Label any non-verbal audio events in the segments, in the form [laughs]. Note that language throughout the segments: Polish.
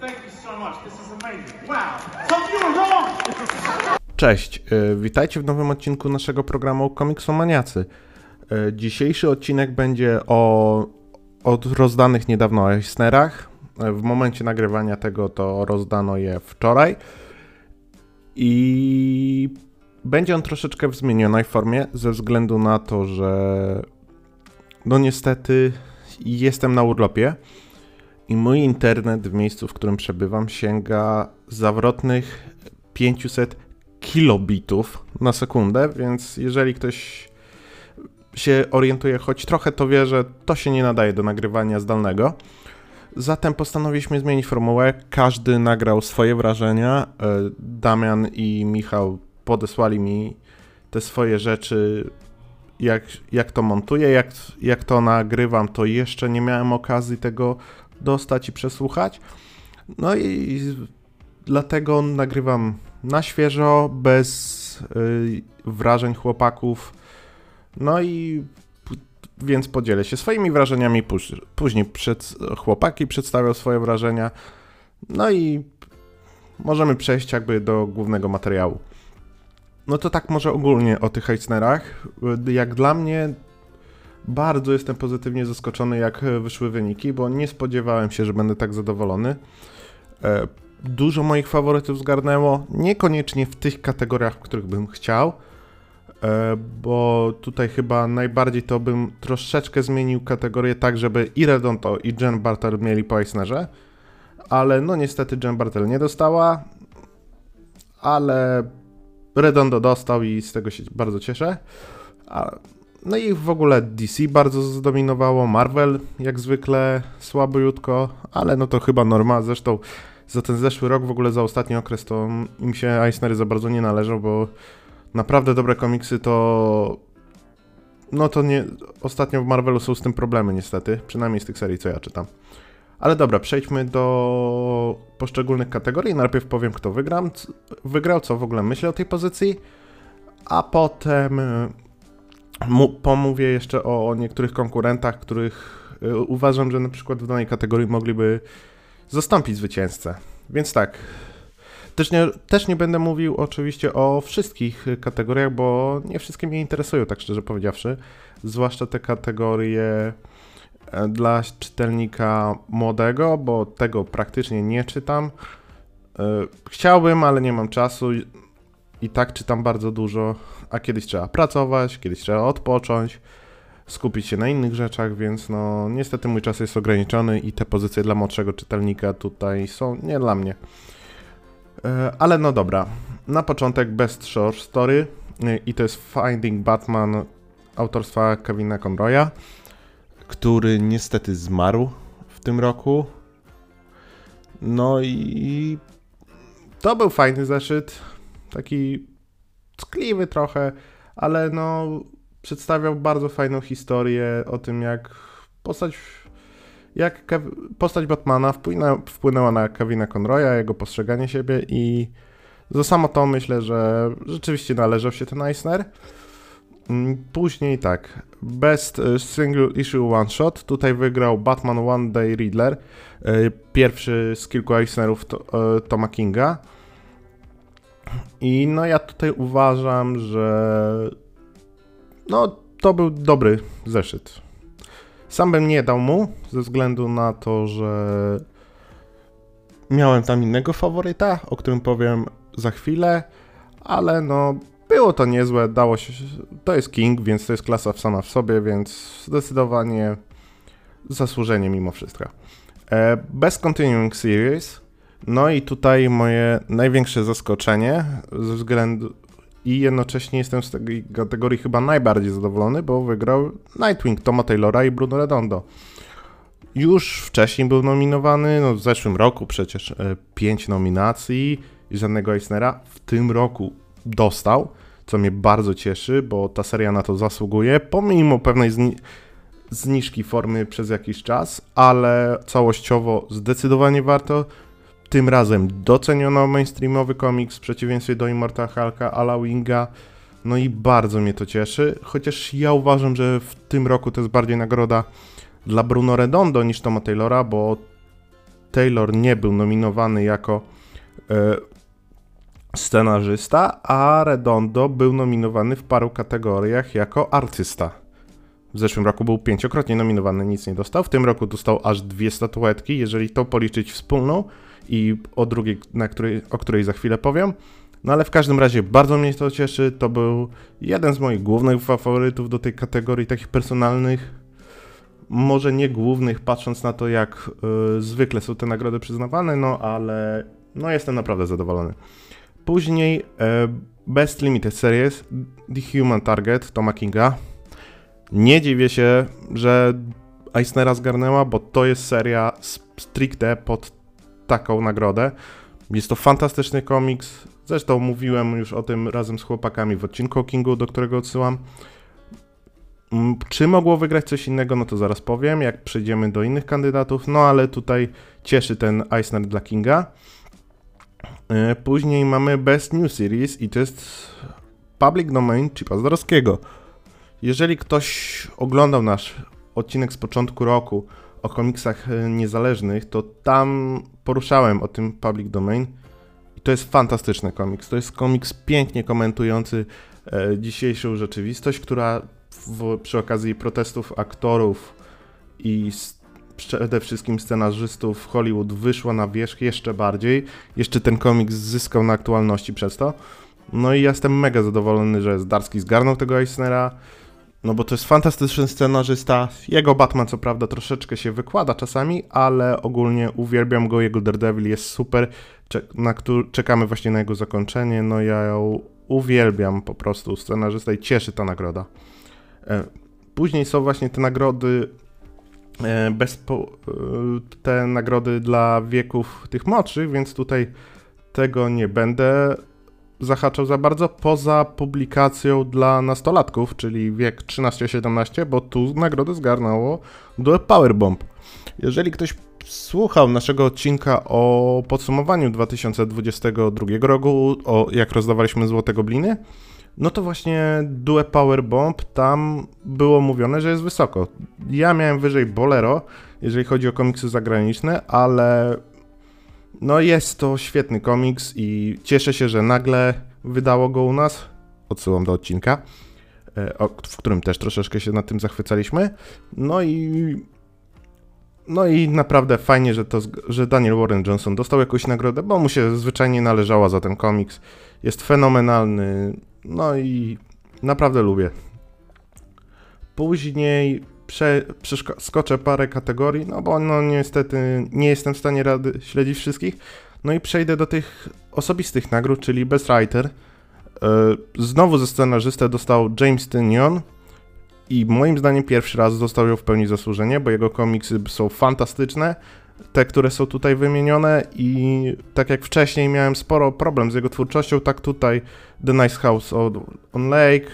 Thank you so much. This is amazing. Wow. Some of you are wrong. Cześć, y, witajcie w nowym odcinku naszego programu Komiksomaniacy. Y, Dzisiejszy odcinek będzie o, o rozdanych niedawno Eisnerach. Y, W momencie nagrywania tego to rozdano je wczoraj. I będzie on troszeczkę w zmienionej formie, ze względu na to, że no niestety jestem na urlopie i mój internet w miejscu, w którym przebywam, sięga zawrotnych 500 kilobitów na sekundę, więc jeżeli ktoś się orientuje choć trochę, to wie, że to się nie nadaje do nagrywania zdalnego. Zatem postanowiliśmy zmienić formułę. Każdy nagrał swoje wrażenia. E, Damian i Michał podesłali mi te swoje rzeczy, jak, jak to montuję, jak, jak to nagrywam, to jeszcze nie miałem okazji tego dostać i przesłuchać. No i dlatego nagrywam na świeżo, bez y, wrażeń chłopaków. No i więc podzielę się swoimi wrażeniami. Póź- Później przed, chłopaki przedstawią swoje wrażenia. No i możemy przejść jakby do głównego materiału. No to tak może ogólnie o tych Eisnerach. Y, Jak dla mnie bardzo jestem pozytywnie zaskoczony jak wyszły wyniki, bo nie spodziewałem się, że będę tak zadowolony. E, dużo moich faworytów zgarnęło, niekoniecznie w tych kategoriach, w których bym chciał, e, bo tutaj chyba najbardziej to bym troszeczkę zmienił kategorię tak, żeby i Redonto i Jen Bartel mieli po Eisnerze, ale no niestety Jen Bartel nie dostała, ale Redondo dostał i z tego się bardzo cieszę. No i w ogóle DC bardzo zdominowało, Marvel jak zwykle słabojutko, ale no to chyba norma, zresztą za ten zeszły rok, w ogóle za ostatni okres, to im się Eisnery za bardzo nie należą, bo naprawdę dobre komiksy to. No to nie. Ostatnio w Marvelu są z tym problemy, niestety. Przynajmniej z tych serii, co ja czytam. Ale dobra, przejdźmy do poszczególnych kategorii. Najpierw powiem, kto wygram, wygrał, co w ogóle myślę o tej pozycji, a potem pomówię jeszcze o, o niektórych konkurentach, których y, uważam, że na przykład w danej kategorii mogliby zastąpić zwycięzcę. Więc tak. Też nie, też nie będę mówił oczywiście o wszystkich kategoriach, bo nie wszystkie mnie interesują, tak szczerze powiedziawszy. Zwłaszcza te kategorie e, dla czytelnika młodego, bo tego praktycznie nie czytam. E, Chciałbym, ale nie mam czasu. I tak czytam bardzo dużo, a kiedyś trzeba pracować, kiedyś trzeba odpocząć skupić się na innych rzeczach, więc no niestety mój czas jest ograniczony i te pozycje dla młodszego czytelnika tutaj są nie dla mnie. E, Ale no dobra, na początek Best Short Story e, i to jest Finding Batman autorstwa Kevina Conroya, który niestety zmarł w tym roku. No i to był fajny zeszyt, taki ckliwy trochę, ale no przedstawiał bardzo fajną historię o tym, jak postać, jak Kev- postać Batmana wpłynęła, wpłynęła na Kevina Conroya, jego postrzeganie siebie i za samo to myślę, że rzeczywiście należał się ten Eisner. Mm, Później tak, Best y, Single Issue One Shot, tutaj wygrał Batman One Day Riddler, y, pierwszy z kilku Eisnerów to, y, Toma Kinga. I no ja tutaj uważam, że no, to był dobry zeszyt. Sam bym nie dał mu, ze względu na to, że miałem tam innego faworyta, o którym powiem za chwilę, ale no, było to niezłe, dało się. To jest King, więc to jest klasa sama w sobie, więc zdecydowanie zasłużenie mimo wszystko. E, Best Continuing Series. No i tutaj moje największe zaskoczenie ze względu, i jednocześnie jestem z tej kategorii chyba najbardziej zadowolony, bo wygrał Nightwing Toma Taylora i Bruno Redondo. Już wcześniej był nominowany, no w zeszłym roku przecież e, pięć nominacji i żadnego Eisnera. W tym roku dostał, co mnie bardzo cieszy, bo ta seria na to zasługuje, pomimo pewnej zni- zniżki formy przez jakiś czas, ale całościowo zdecydowanie warto. Tym razem doceniono mainstreamowy komiks w przeciwieństwie do Immortal Hulka, Ala Winga. No i bardzo mnie to cieszy, chociaż ja uważam, że w tym roku to jest bardziej nagroda dla Bruno Redondo niż Toma Taylora, bo Taylor nie był nominowany jako e, scenarzysta, a Redondo był nominowany w paru kategoriach jako artysta. W zeszłym roku był pięciokrotnie nominowany, nic nie dostał. W tym roku dostał aż dwie statuetki, jeżeli to policzyć wspólną i o drugiej, na której, o której za chwilę powiem. No ale w każdym razie bardzo mnie to cieszy. To był jeden z moich głównych faworytów do tej kategorii takich personalnych. Może nie głównych, patrząc na to, jak y, zwykle są te nagrody przyznawane, no ale no jestem naprawdę zadowolony. Później y, Best Limited Series The Human Target Toma Kinga. Nie dziwię się, że Eisnera zgarnęła, bo to jest seria stricte pod taką nagrodę. Jest to fantastyczny komiks. Zresztą mówiłem już o tym razem z chłopakami w odcinku Kingu, do którego odsyłam. Mm, czy mogło wygrać coś innego, no to zaraz powiem, jak przejdziemy do innych kandydatów, no ale tutaj cieszy ten Eisner dla Kinga. E, później mamy Best New Series i to jest Public Domain Chipa Zdarowskiego. Jeżeli ktoś oglądał nasz odcinek z początku roku o komiksach e, niezależnych, to tam poruszałem o tym Public Domain i to jest fantastyczny komiks. To jest komiks pięknie komentujący e, dzisiejszą rzeczywistość, która w, przy okazji protestów aktorów i przede wszystkim scenarzystów Hollywood wyszła na wierzch jeszcze bardziej. Jeszcze ten komiks zyskał na aktualności przez to. No i jestem mega zadowolony, że Zdarski zgarnął tego Eisnera. No bo to jest fantastyczny scenarzysta. Jego Batman co prawda troszeczkę się wykłada czasami, ale ogólnie uwielbiam go, jego Daredevil jest super, na czekamy właśnie na jego zakończenie. No ja ją uwielbiam po prostu scenarzysta i cieszy ta nagroda. E, później są właśnie te nagrody e, e, te nagrody dla wieków tych młodszych, więc tutaj tego nie będę zahaczał za bardzo, poza publikacją dla nastolatków, czyli wiek 13-17, bo tu nagrodę zgarnęło do Powerbomb. Jeżeli ktoś słuchał naszego odcinka o podsumowaniu 2022 roku, o jak rozdawaliśmy Złote Gobliny, no to właśnie Due Power Bomb tam było mówione, że jest wysoko. Ja miałem wyżej Bolero, jeżeli chodzi o komiksy zagraniczne, ale no jest to świetny komiks i cieszę się, że nagle wydało go u nas. Odsyłam do odcinka, e, w którym też troszeczkę się nad tym zachwycaliśmy. No i no i naprawdę fajnie, że, to, że Daniel Warren Johnson dostał jakąś nagrodę, bo mu się zwyczajnie należała za ten komiks. Jest fenomenalny, no i naprawdę lubię. Później prze, przeskoczę parę kategorii, no bo no niestety nie jestem w stanie rady śledzić wszystkich. No i przejdę do tych osobistych nagród, czyli Best Writer. E, znowu ze scenarzystę dostał James Tynion i moim zdaniem pierwszy raz dostał ją w pełni zasłużenie, bo jego komiksy są fantastyczne, te, które są tutaj wymienione i tak jak wcześniej miałem sporo problem z jego twórczością, tak tutaj The Nice House on Lake,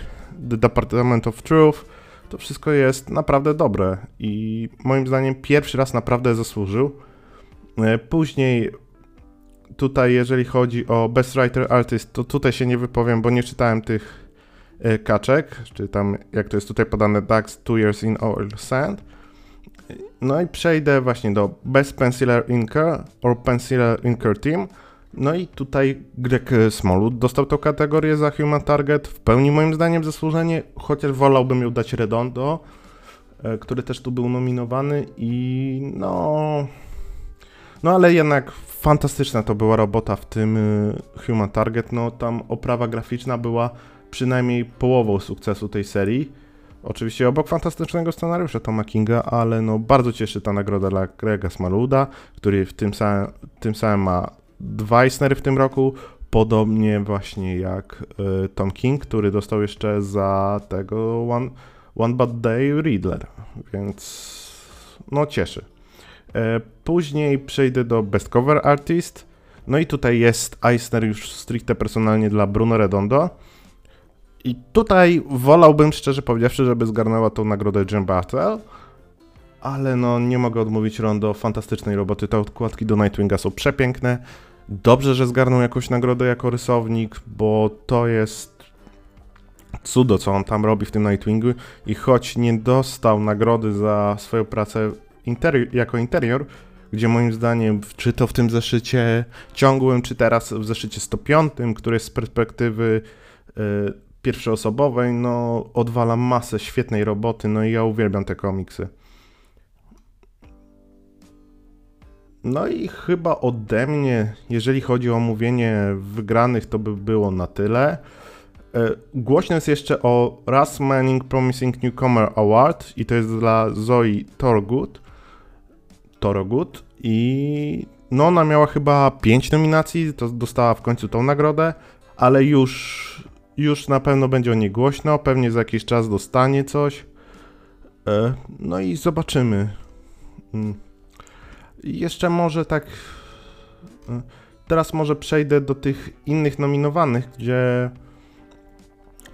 The Department of Truth, to wszystko jest naprawdę dobre i moim zdaniem pierwszy raz naprawdę zasłużył. E, później tutaj, jeżeli chodzi o Best Writer Artist, to tutaj się nie wypowiem, bo nie czytałem tych e, kaczek, czy tam jak to jest tutaj podane, Ducks Two Years in Oil Sand. No i przejdę właśnie do Best Penciler Inker or Penciler Inker Team. No i tutaj Greg Smolut dostał tę kategorię za Human Target. W pełni moim zdaniem zasłużenie, chociaż wolałbym ją dać Redondo, e, który też tu był nominowany i no... No ale jednak fantastyczna to była robota w tym y, Human Target. No tam oprawa graficzna była przynajmniej połową sukcesu tej serii. Oczywiście obok fantastycznego scenariusza Toma Kinga, ale no bardzo cieszy ta nagroda dla Grega Smaluda, który w tym samym, tym samym ma dwa Eisnery w tym roku, podobnie właśnie jak y, Tom King, który dostał jeszcze za tego One, One Bad Day Riddler, więc no cieszy. E, później przejdę do Best Cover Artist. No i tutaj jest Eisner już stricte personalnie dla Bruno Redondo. I tutaj wolałbym, szczerze powiedziawszy, żeby zgarnęła tą nagrodę Jim Bartel, ale no nie mogę odmówić Rondo fantastycznej roboty. Te odkładki do Nightwinga są przepiękne. Dobrze, że zgarnął jakąś nagrodę jako rysownik, bo to jest cudo, co on tam robi w tym Nightwingu i choć nie dostał nagrody za swoją pracę jako interior, gdzie moim zdaniem, czy to w tym zeszycie ciągłym, czy teraz w zeszycie 105, który jest z perspektywy y, pierwszoosobowej, no odwala masę świetnej roboty, no i ja uwielbiam te komiksy. No i chyba ode mnie, jeżeli chodzi o omówienie wygranych, to by było na tyle. E, głośno jest jeszcze o Russ Manning Promising Newcomer Award i to jest dla Zoe Torgut. Torogut i no ona miała chyba 5 nominacji, to dostała w końcu tą nagrodę, ale już już na pewno będzie o niej głośno, pewnie za jakiś czas dostanie coś. E, no i zobaczymy. Jeszcze może tak. E, teraz może przejdę do tych innych nominowanych, gdzie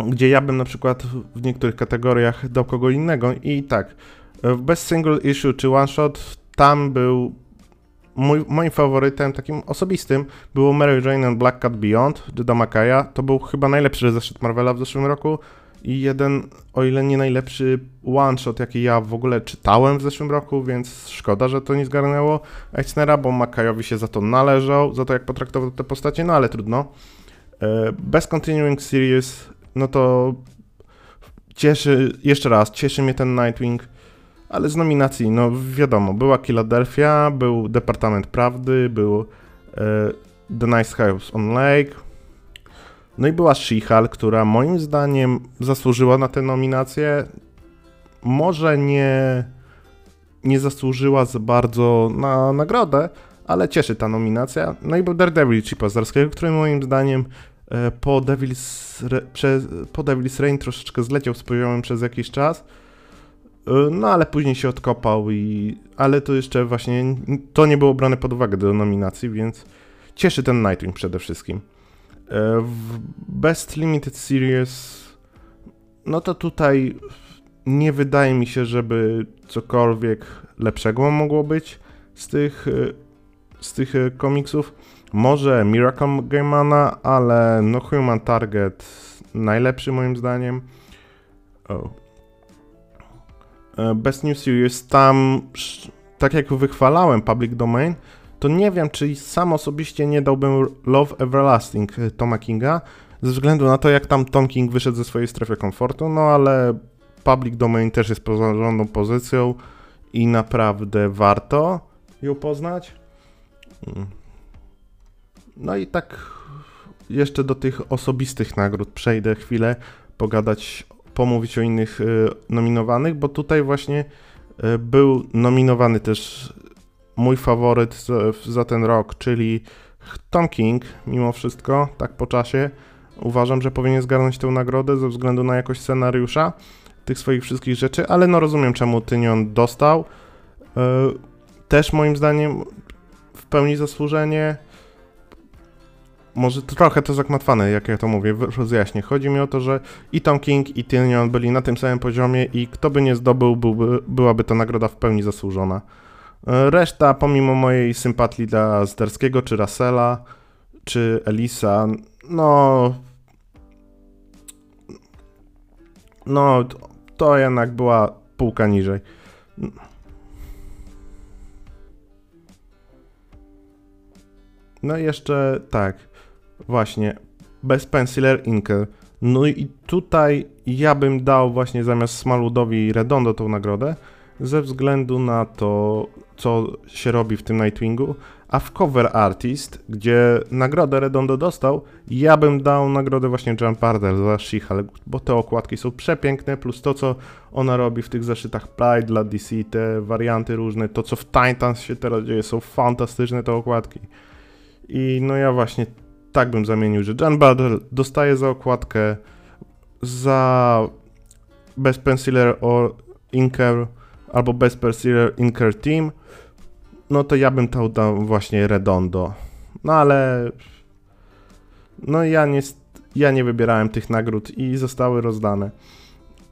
gdzie ja bym na przykład w niektórych kategoriach dał kogo innego i tak, w Best Single Issue czy One Shot tam był mój, moim faworytem takim osobistym było Mary Jane and Black Cat Beyond Juda Makaya. To był chyba najlepszy zeszyt Marvela w zeszłym roku i jeden, o ile nie najlepszy one-shot, jaki ja w ogóle czytałem w zeszłym roku, więc szkoda, że to nie zgarnęło Eisnera, bo Makayowi się za to należał, za to jak potraktował te postacie, no ale trudno. E, Bez Continuing Series no to cieszy, jeszcze raz, cieszy mnie ten Nightwing, ale z nominacji, no wiadomo, była Philadelphia, był Departament Prawdy, był e, The Nice House on Lake, no i była She-Hulk, która moim zdaniem zasłużyła na tę nominację. Może nie, nie zasłużyła za bardzo na nagrodę, ale cieszy ta nominacja. No i był Daredevil Chipa Zarskiego, który moim zdaniem E, po Devil's, przez, po Devil's Rain troszeczkę zleciał z poziomem przez jakiś czas, e, no ale później się odkopał i... ale to jeszcze właśnie, to nie było brane pod uwagę do nominacji, więc cieszy ten Nightwing przede wszystkim. E, w Best Limited Series, no to tutaj nie wydaje mi się, żeby cokolwiek lepszego mogło być z tych, z tych komiksów. Może Miracle Gaimana, ale no Human Target najlepszy moim zdaniem. Oh. Best New Series tam, tak jak wychwalałem Public Domain, to nie wiem, czy sam osobiście nie dałbym Love Everlasting e, Toma Kinga, ze względu na to, jak tam Tom King wyszedł ze swojej strefy komfortu, no ale Public Domain też jest porządną pozycją i naprawdę warto ją poznać. Mm. No i tak jeszcze do tych osobistych nagród przejdę chwilę, pogadać, pomówić o innych y, nominowanych, bo tutaj właśnie y, był nominowany też mój faworyt za, ten rok, czyli Tom King, mimo wszystko, tak po czasie. Uważam, że powinien zgarnąć tę nagrodę ze względu na jakość scenariusza tych swoich wszystkich rzeczy, ale no rozumiem, czemu Tynion dostał. Y, też moim zdaniem w pełni zasłużenie może trochę to zakmatwane, jak ja to mówię, rozjaśnię. Chodzi mi o to, że i Tom King, i Tynion byli na tym samym poziomie i kto by nie zdobył, byłby, byłaby ta nagroda w pełni zasłużona. E, reszta, pomimo mojej sympatii dla Zderskiego, czy Russella, czy Elisa, no... No, to jednak była półka niżej. No i jeszcze tak. Właśnie, bez Penciler Inkel. No i tutaj ja bym dał właśnie zamiast Smaludowi Redondo tą nagrodę, ze względu na to, co się robi w tym Nightwingu, a w Cover Artist, gdzie nagrodę Redondo dostał, ja bym dał nagrodę właśnie John Parder za she bo te okładki są przepiękne, plus to, co ona robi w tych zeszytach Pride dla DC, te warianty różne, to, co w Titans się teraz dzieje, są fantastyczne te okładki. I no ja właśnie tak bym zamienił, że John Badel dostaje za okładkę za Best Penciler or Inker albo Best Penciler Inker Team, no to ja bym dał właśnie Redondo. No ale no ja nie, ja nie wybierałem tych nagród i zostały rozdane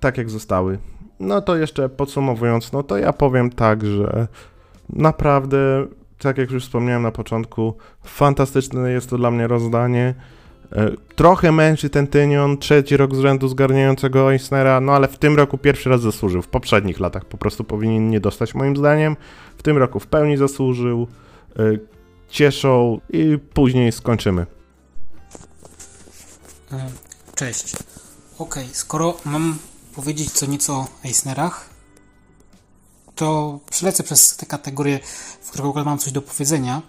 tak jak zostały. No to jeszcze podsumowując, no to ja powiem tak, że naprawdę tak jak już wspomniałem na początku, fantastyczne jest to dla mnie rozdanie. E, trochę męczy ten Tynion, trzeci rok z rzędu zgarniającego Eisnera, no ale w tym roku pierwszy raz zasłużył. W poprzednich latach po prostu powinien nie dostać moim zdaniem. w tym roku w pełni zasłużył, y, cieszą i później skończymy. E, cześć. Ok, skoro mam powiedzieć co nieco o Eisnerach, to przelecę przez te kategorie, w których w ogóle mam coś do powiedzenia,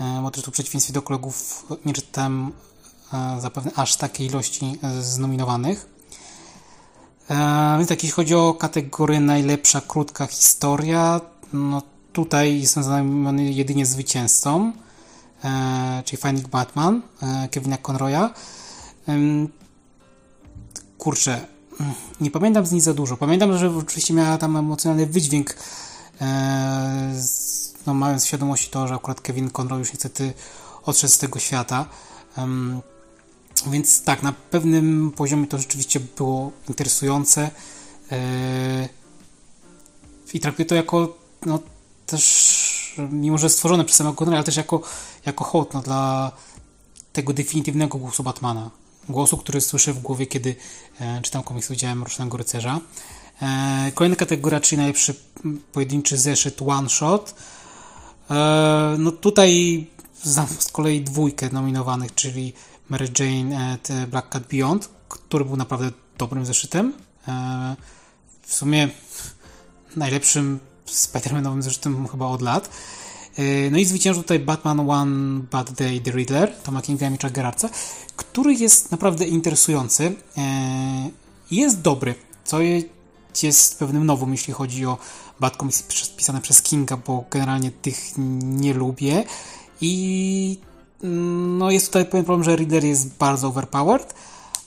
e, bo też tu w przeciwieństwie do kolegów nie czytałem e, zapewne aż takiej ilości znominowanych. Więc tak, jeśli chodzi o kategorię najlepsza krótka historia, no tutaj jestem zamieniony jedynie zwycięzcą, czyli Finding Batman Kevina Conroya. Kurczę, nie pamiętam z niej za dużo. Pamiętam, że oczywiście miała tam emocjonalny wydźwięk, e, no, mając świadomość to, że akurat Kevin Conroy już niestety odszedł z tego świata. Więc tak, na pewnym poziomie to rzeczywiście było interesujące. E, I traktuję to jako no, też, mimo że stworzone przez samego Conroya, ale też jako, jako hołd no, dla tego definitywnego głosu Batmana. Głosu, który słyszę w głowie, kiedy e, czytam komiks Widziałem Mrocznego Rycerza. E, kolejna kategoria, czyli najlepszy pojedynczy zeszyt One Shot. No tutaj znam z kolei dwójkę nominowanych, czyli Mary Jane and Black Cat Beyond, który był naprawdę dobrym zeszytem. E, w sumie najlepszym Spider-Manowym zeszytem chyba od lat. E, no i zwyciężył tutaj Batman One Bad Day The Riddler, Toma Kinga i Mitcha Gerarca, który jest naprawdę interesujący. E, jest dobry, co jest pewnym nowym, jeśli chodzi o Bad Comics pisane przez Kinga, bo generalnie tych nie lubię. I no jest tutaj pewien problem, że Reader jest bardzo overpowered,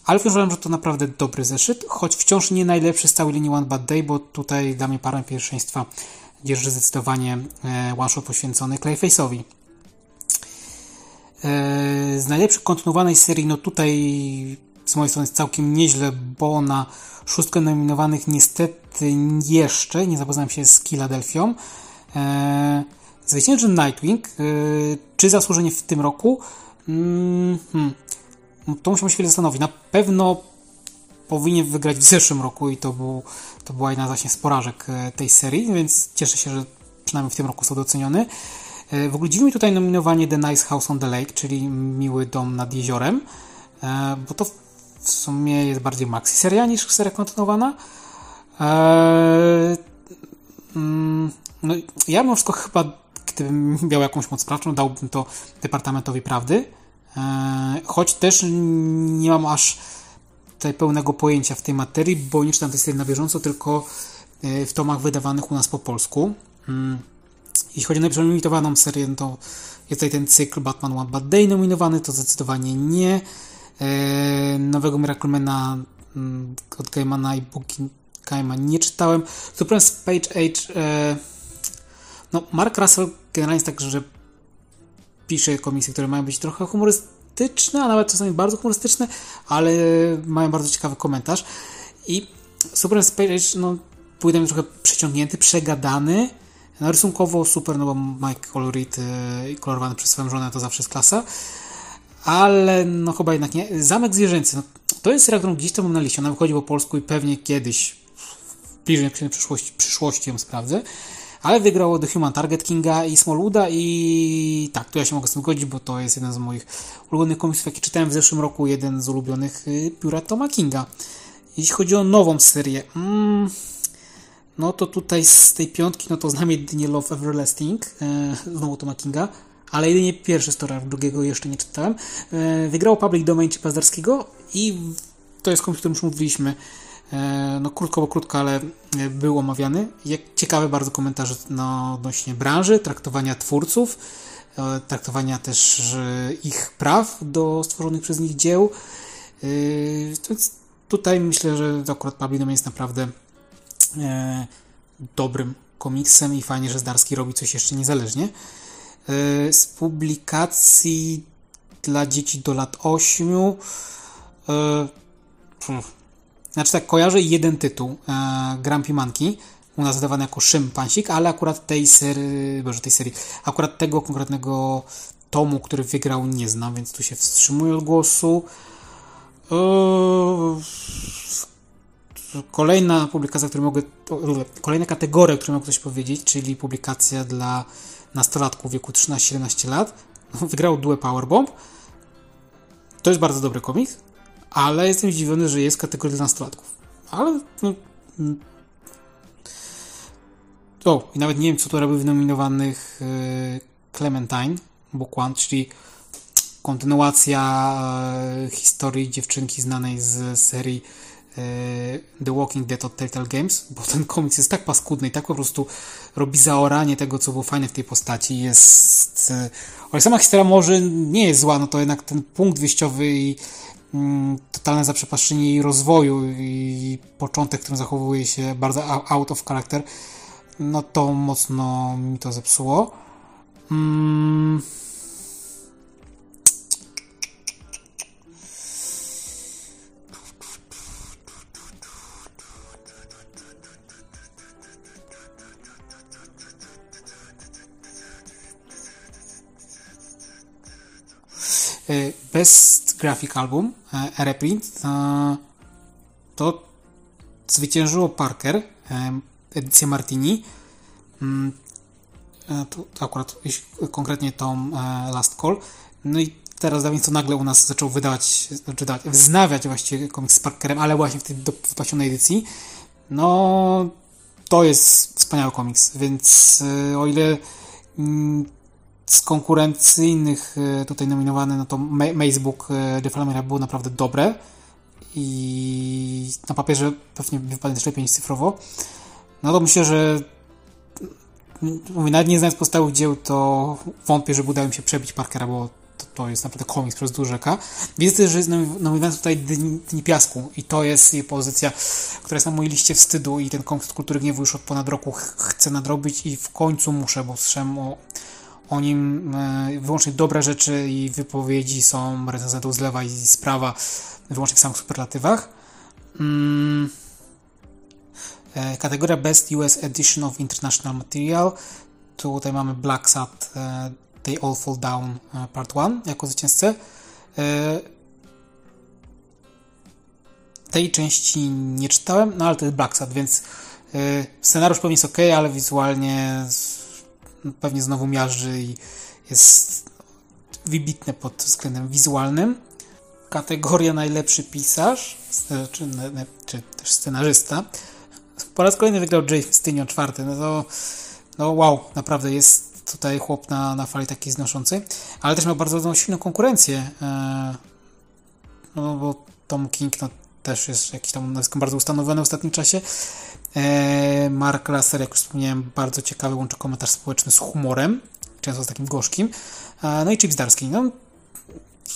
ale uważam, że to naprawdę dobry zeszyt, choć wciąż nie najlepszy z całej linii One Bad Day, bo tutaj dla mnie parę pierwszeństwa dzierży zdecydowanie e, one-shot poświęcony Clayface'owi. E, z najlepszych kontynuowanej serii, no tutaj z mojej strony jest całkiem nieźle, bo na szóstkę nominowanych niestety jeszcze nie zapoznałem się z Philadelphią. E, zwycięży Nightwing. Czy zasłużenie w tym roku? Mm, hmm. To musimy się chwilę zastanowić. Na pewno powinien wygrać w zeszłym roku i to, był, to była jedna właśnie z porażek e, tej serii, więc cieszę się, że przynajmniej w tym roku są doceniony. W ogóle dziwi mi tutaj nominowanie The Nice House on the Lake, czyli Miły Dom nad Jeziorem, e, bo to w sumie jest bardziej maxi seria niż seria kontynuowana. Mm, no, ja mimo wszystko chyba, gdybym miał jakąś moc sprawczą, dałbym to Departamentowi Prawdy, choć też nie mam aż tutaj pełnego pojęcia w tej materii, bo nie czytam tej serii na bieżąco, tylko e, w tomach wydawanych u nas po polsku. Mm. Jeśli chodzi o najpierw limitowaną serię, no to jest tutaj ten cykl Batman One Bad Day nominowany, to zdecydowanie nie. E, nowego Miraclemana mm, od Gaimana i Booking Gaima nie czytałem. Supreme Page Age e, no Mark Russell generalnie jest tak, że pisze komiksy, które mają być trochę humorystyczne a nawet czasami bardzo humorystyczne, ale mają bardzo ciekawy komentarz. I Super Space no, mi trochę przeciągnięty, przegadany. No, rysunkowo super, no bo Mike Colorit yy, kolorowany przez swoją żonę to zawsze jest klasa. Ale no chyba jednak nie. Zamek Zwierzęcy, no, to jest serial, którą gdzieś tam mam na liście. Ona wychodzi po polsku i pewnie kiedyś w bliżej przyszłości, przyszłości ją sprawdzę ale wygrało The Human Target Kinga i Smallwooda i tak, tu ja się mogę z tym zgodzić, bo to jest jeden z moich ulubionych komiksów, jaki czytałem w zeszłym roku, jeden z ulubionych y, pióra Toma Kinga. Jeśli chodzi o nową serię, mm, no to tutaj z tej piątki, no to znam jedynie Love Everlasting, e, znowu Toma Kinga, ale jedynie pierwszy story, drugiego jeszcze nie czytałem. E, wygrało Public Domain Pazdarskiego i to jest komiks, o którym już mówiliśmy no krótko, bo krótko, ale e, był omawiany. Ciekawe bardzo komentarze no, odnośnie branży, traktowania twórców, e, traktowania też ich praw do stworzonych przez nich dzieł. Więc tutaj myślę, że akurat Pablino jest naprawdę dobrym komiksem i fajnie, że Zdarski robi coś jeszcze niezależnie. Z publikacji dla dzieci do lat 8 znaczy tak, kojarzę jeden tytuł, e, Grumpy Monkey, u nas wydawany jako Szympansik, ale akurat tej serii, boże, tej serii, akurat tego konkretnego tomu, który wygrał, nie znam, więc tu się wstrzymuję od głosu. Eee, kolejna publikacja, którą mogę, kolejna kategoria, którą mogę coś powiedzieć, czyli publikacja dla nastolatków w wieku 13-17 lat. [laughs] Wygrał Due Powerbomb. To jest bardzo dobry komiks, ale jestem zdziwiony, że jest kategoria nastolatków. Ale no, mm. o, i nawet nie wiem, co tu robi w nominowanych yy, Clementine, One, czyli kontynuacja e, historii dziewczynki znanej z serii e, The Walking Dead od Telltale Games, bo ten komiks jest tak paskudny i tak po prostu robi zaoranie tego, co było fajne w tej postaci. Jest. Ale sama historia może nie jest zła, no to jednak ten punkt wyjściowy i totalne zaprzepaszczenie jej rozwoju i początek, którym zachowuje się bardzo out of character, no to mocno mi to zepsuło. Mm. Best Graphic Album, e, reprint, e, to zwyciężyło Parker, edycja Martini. Mm, akurat konkretnie tom Last Call. No i teraz Davinson nagle u nas zaczął wydawać, znaczy dać, wznawiać właściwie komiks z Parkerem, ale właśnie w tej wypasionej edycji. No, to jest wspaniały komiks, więc o ile mm, z konkurencyjnych e, tutaj nominowane, no to Macebook Deflamera było naprawdę dobre i na papierze pewnie wypadnie też lepiej niż cyfrowo. No to myślę, że mówię, nawet nie znając podstawowych dzieł, to wątpię, że udało mi się przebić Parkera, bo to, to jest naprawdę komiks przez duże K. Widzę też, że jest nominowany tutaj Dni, Dni Piasku i to jest jej pozycja, która jest na mojej liście wstydu i ten komiks, który Gniewu już od ponad roku chcę nadrobić i w końcu muszę, bo słyszałem o o nim e, wyłącznie dobre rzeczy i wypowiedzi są recenzentów z lewa i z prawa wyłącznie w samych superlatywach. Mm. E, kategoria Best US Edition of International Material. Tutaj mamy Black Sat e, They All Fall Down Part 1 jako zwycięzcę. Tej części nie czytałem, no ale to jest Black Sat, więc scenariusz pewnie jest ok, ale wizualnie pewnie znowu miażdży i jest wybitne pod względem wizualnym. Kategoria najlepszy pisarz, czy, czy też scenarzysta. Po raz kolejny wygrał James Tynion czwarty. No to no wow, naprawdę jest tutaj chłop na, na fali takiej znoszącej, ale też miał bardzo silną konkurencję. E, no bo Tom King no, też jest jakiś tam bardzo ustanowiony w ostatnim czasie. E, Mark Lasser, jak już wspomniałem, bardzo ciekawy, łączy komentarz społeczny z humorem, często z takim gorzkim. E, no i Chips Darski. No,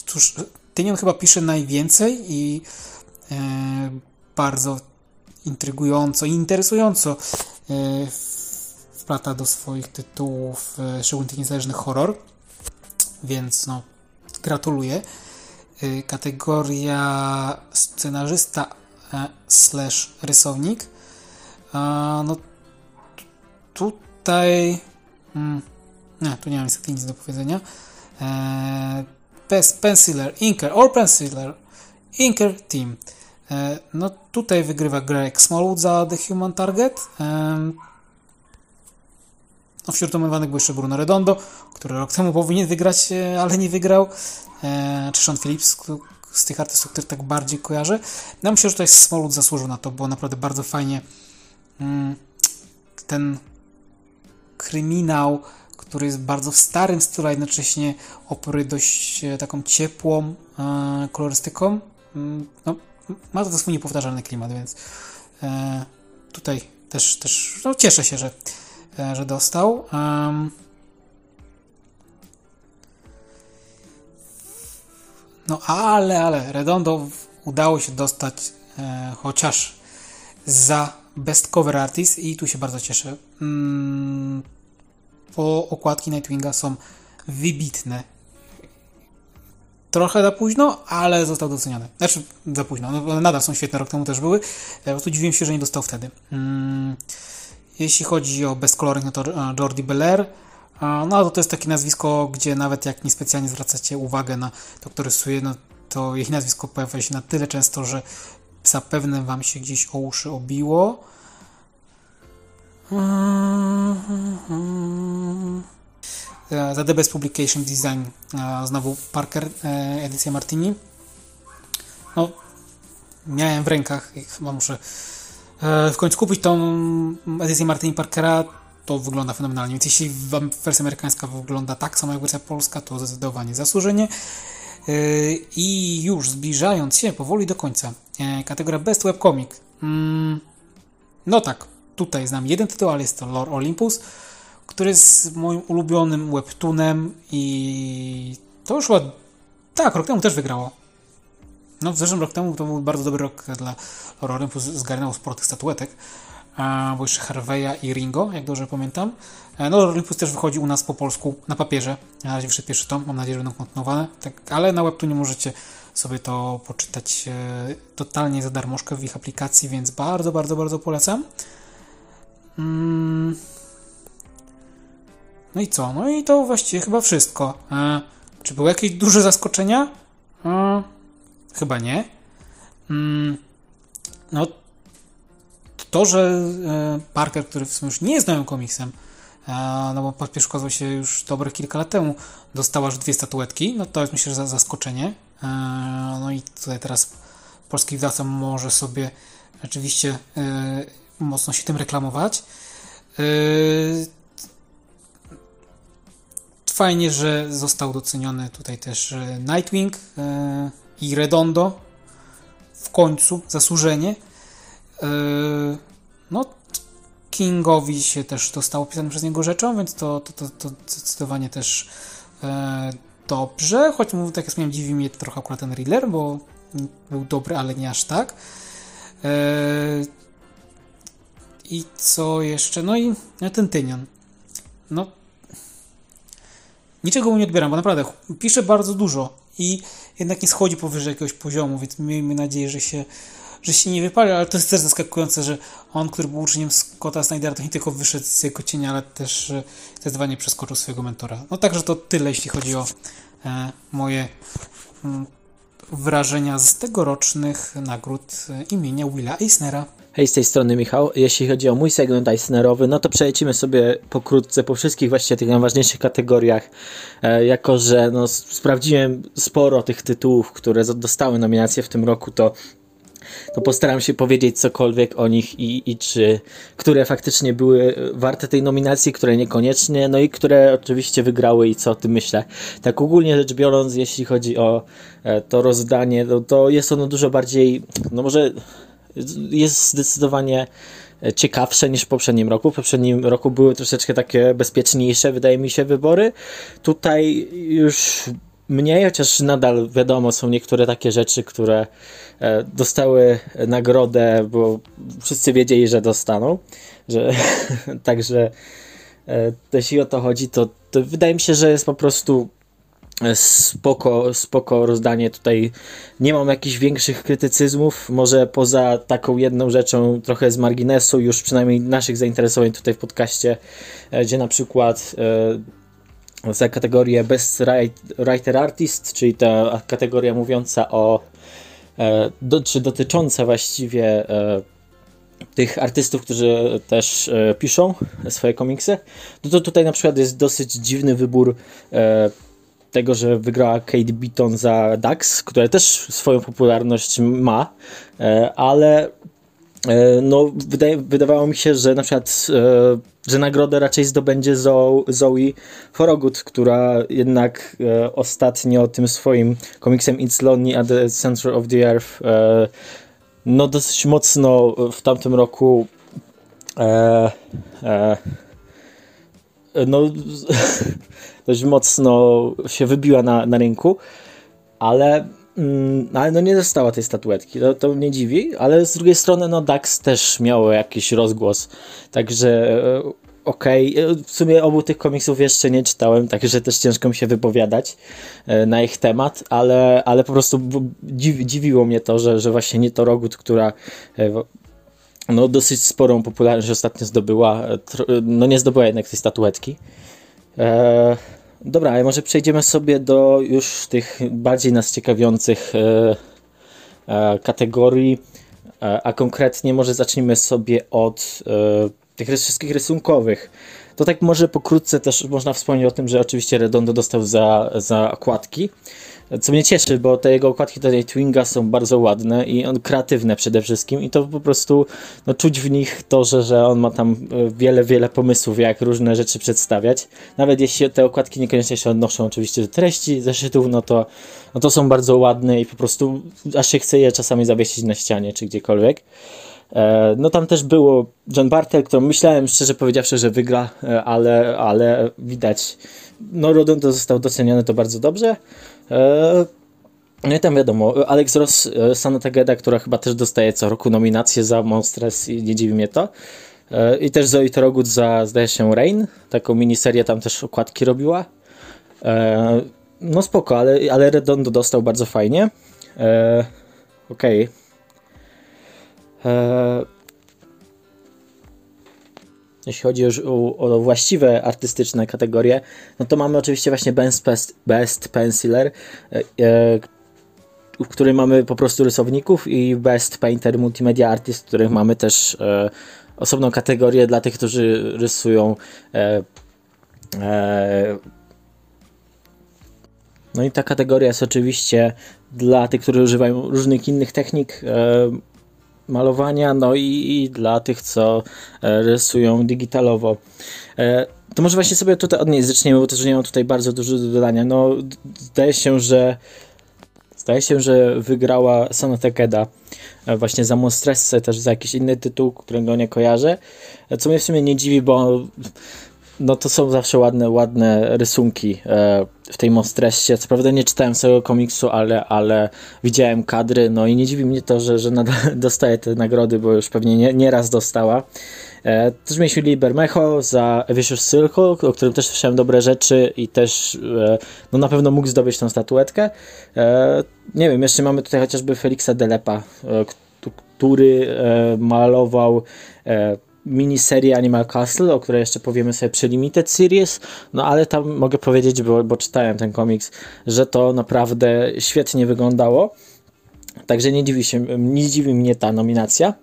cóż, Tynion chyba pisze najwięcej i e, bardzo intrygująco i interesująco wplata do swoich tytułów szczególnie tych niezależnych horror, więc no, gratuluję. Kategoria scenarzysta slash rysownik a, no tutaj... Hmm, nie, tu nie mam niestety nic do powiedzenia. E, Penciler, Inker, or Penciler, Inker Team. E, no tutaj wygrywa Greg Smallwood za The Human Target. E, no wśród domywanych był jeszcze Bruno Redondo, który rok temu powinien wygrać, e, ale nie wygrał. E, czy Sean Phillips, z tych artystów, których tak bardziej kojarzę. No myślę, że tutaj Smallwood zasłużył na to, bo naprawdę bardzo fajnie ten kryminał, który jest bardzo w starym stylu, a jednocześnie operuje dość e, taką ciepłą e, kolorystyką. Mm, no, ma to swój niepowtarzalny klimat, więc e, tutaj też, też no, cieszę się, że, że dostał. no ale, ale Redondo udało się dostać chociaż za Best Cover Artist i tu się bardzo cieszę. Mm, bo okładki Nightwinga są wybitne. Trochę za późno, ale został doceniony. Znaczy, za późno. No, nadal są świetne, rok temu też były. Po prostu dziwiłem się, że nie dostał wtedy. Mm, jeśli chodzi o Best Coloring, no to e, Jordi Belair. No to to jest takie nazwisko, gdzie nawet jak niespecjalnie zwracacie uwagę na to, kto rysuje, no to jej nazwisko pojawia się na tyle często, że zapewne Wam się gdzieś o uszy obiło. Za The Best Publication Design znowu Parker, edycja Martini. No, miałem w rękach i chyba muszę w końcu kupić tą edycję Martini Parkera. To wygląda fenomenalnie. Więc jeśli wersja amerykańska wygląda tak samo jak wersja polska, to zdecydowanie zasłużenie. I już zbliżając się powoli do końca, kategoria Best Webcomic. Mm, no tak, tutaj znam jeden tytuł, ale jest to Lore Olympus, który jest moim ulubionym webtoonem i to już chyba tak, rok temu też wygrało. No w zeszłym rok temu to był bardzo dobry rok dla Lore Olympus, zgarnęło sporo tych statuetek, bo jeszcze Harveya i Ringo, jak dobrze pamiętam. No Lore Olympus też wychodzi u nas po polsku na papierze, na razie wyszedł pierwszy tom, mam nadzieję, że będą kontynuowane, tak, ale na webtoonie możecie sobie to poczytać e, totalnie za darmożkę w ich aplikacji, więc bardzo, bardzo, bardzo polecam. Mm. No i co? No i to właściwie chyba wszystko. E, czy były jakieś duże zaskoczenia? E, chyba nie. Mm. No to, że Parker, który w sumie już nie jest nowym komiksem, no bo okazał się już dobre kilka lat temu, dostała już dwie statuetki, no to jest myślę, że zaskoczenie. No i tutaj teraz polski wydawca może sobie rzeczywiście mocno się tym reklamować. Fajnie, że został doceniony tutaj też Nightwing i Redondo. W końcu zasłużenie. No, Kingowi się też dostało pisane przez niego rzeczą, więc to, to, to, to zdecydowanie też dobrze, choć tak jak wspomniałem, dziwi mnie trochę akurat ten Riddler, bo był dobry, ale nie aż tak. Eee... I co jeszcze? No i no ten Tynion. No. Niczego mu nie odbieram, bo naprawdę pisze bardzo dużo i jednak nie schodzi powyżej jakiegoś poziomu, więc miejmy nadzieję, że się, że się nie wypali, ale to jest też zaskakujące, że on, który był uczniem Scotta Snydera, to nie tylko wyszedł z jego cienia, ale też zdecydowanie przeskoczył swojego mentora. No także to tyle, jeśli chodzi o e, moje mm, wrażenia z tegorocznych nagród e, imienia Willa Eisnera. Hej, z tej strony Michał. Jeśli chodzi o mój segment Eisnerowy, no to przelecimy sobie pokrótce po wszystkich właściwie tych najważniejszych kategoriach, e, jako że no, sprawdziłem sporo tych tytułów, które dostały nominacje w tym roku, to to postaram się powiedzieć cokolwiek o nich i, i czy, które faktycznie były warte tej nominacji, które niekoniecznie, no i które oczywiście wygrały i co o tym myślę. Tak ogólnie rzecz biorąc, jeśli chodzi o e, to rozdanie, no to jest ono dużo bardziej, no może jest zdecydowanie ciekawsze niż w poprzednim roku. W poprzednim roku były troszeczkę takie bezpieczniejsze, wydaje mi się, wybory. Tutaj już mniej, chociaż nadal wiadomo, są niektóre takie rzeczy, które e, dostały nagrodę, bo wszyscy wiedzieli, że dostaną. Że, [laughs] także e, jeśli o to chodzi, to, to wydaje mi się, że jest po prostu spoko, spoko rozdanie. Tutaj nie mam jakichś większych krytycyzmów, może poza taką jedną rzeczą trochę z marginesu, już przynajmniej naszych zainteresowań tutaj w podcaście, e, gdzie na przykład za kategorię Best Writer Artist, czyli ta kategoria mówiąca o, e, do, czy dotycząca właściwie e, tych artystów, którzy też e, piszą swoje komiksy, no to tutaj na przykład jest dosyć dziwny wybór tego, że wygrała Kate Beaton za Dax, która też swoją popularność ma, ale no, wydaje, wydawało mi się, że na przykład, że nagrodę raczej zdobędzie Zoe Forogut, która jednak e, ostatnio tym swoim komiksem It's Lonely at the Center of the Earth no dosyć mocno w tamtym roku no [laughs] dość mocno się wybiła na, na rynku, ale ale no nie dostała tej statuetki, to, to mnie dziwi, ale z drugiej strony no Dax też miał jakiś rozgłos, także e, okej, okay. E, w sumie obu tych komiksów jeszcze nie czytałem, także też ciężko mi się wypowiadać e, na ich temat, ale, ale po prostu dziwi, dziwiło mnie to, że, że właśnie nie to Rogut, która no dosyć sporą popularność ostatnio zdobyła, no nie zdobyła jednak tej statuetki. Eee, Dobra, ale może przejdziemy sobie do już tych bardziej nas ciekawiących e, e, kategorii. a, a konkretnie może zacznijmy sobie od e, tych wszystkich rysunkowych. To tak może pokrótce też można wspomnieć o tym, że oczywiście Redondo dostał za, za okładki, co mnie cieszy, bo te jego okładki tutaj Twinga są bardzo ładne i on kreatywne przede wszystkim i to po prostu no, czuć w nich to, że, że on ma tam e, wiele, wiele pomysłów, jak różne rzeczy przedstawiać. Nawet jeśli te okładki niekoniecznie się odnoszą oczywiście do treści zeszytów, no to, no to są bardzo ładne i po prostu aż się chce je czasami zawiesić na ścianie czy gdziekolwiek. E, no tam też było John Bartel, którą myślałem szczerze powiedziawszy, że wygra, e, ale, ale widać, no Rodon to został doceniony to bardzo dobrze. E, no i tam wiadomo, Alex Ross, Sana Tegeda, która chyba też dostaje co roku nominację za Monstres i nie dziwi mnie to. I też Zoe Torogut za, zdaje się, Rain, taką miniserię tam też okładki robiła. No spoko, ale, ale Redondo dostał bardzo fajnie. Okej. Okay. Jeśli chodzi już o, o, właściwe artystyczne kategorie, no to mamy oczywiście właśnie Best, Best Penciler, e, e, w którym mamy po prostu rysowników i Best Painter Multimedia Artist, w których mamy też e, osobną kategorię dla tych, którzy rysują e, e, no i ta kategoria jest oczywiście dla tych, którzy używają różnych innych technik e, malowania, no i, i dla tych, co e, rysują digitalowo. E, to może właśnie sobie tutaj od niej zaczniemy, bo też nie mam tutaj bardzo dużo do dodania. No, zdaje się, że zdaje się, że wygrała Sana Takeda e, właśnie za Monstresse, też za jakiś inny tytuł, którego nie kojarzę. Co mnie w sumie nie dziwi, bo no to są zawsze ładne, ładne rysunki e, w tej Mostressie. Co prawda nie czytałem całego komiksu, ale, ale widziałem kadry, no i nie dziwi mnie to, że, że nadal [laughs] dostaje te nagrody, bo już pewnie nie, nie raz dostała. E, też mieliśmy Libermecho za Vicious Circle, o którym też słyszałem dobre rzeczy i też e, no na pewno mógł zdobyć tą statuetkę. E, nie wiem, jeszcze mamy tutaj chociażby Felixa Delepa, e, który e, malował miniserię Animal Castle, o której jeszcze powiemy sobie przy Limited Series, no ale tam mogę powiedzieć, bo, bo czytałem ten komiks, że to naprawdę świetnie wyglądało. Także nie dziwi, się, nie dziwi mnie ta nominacja.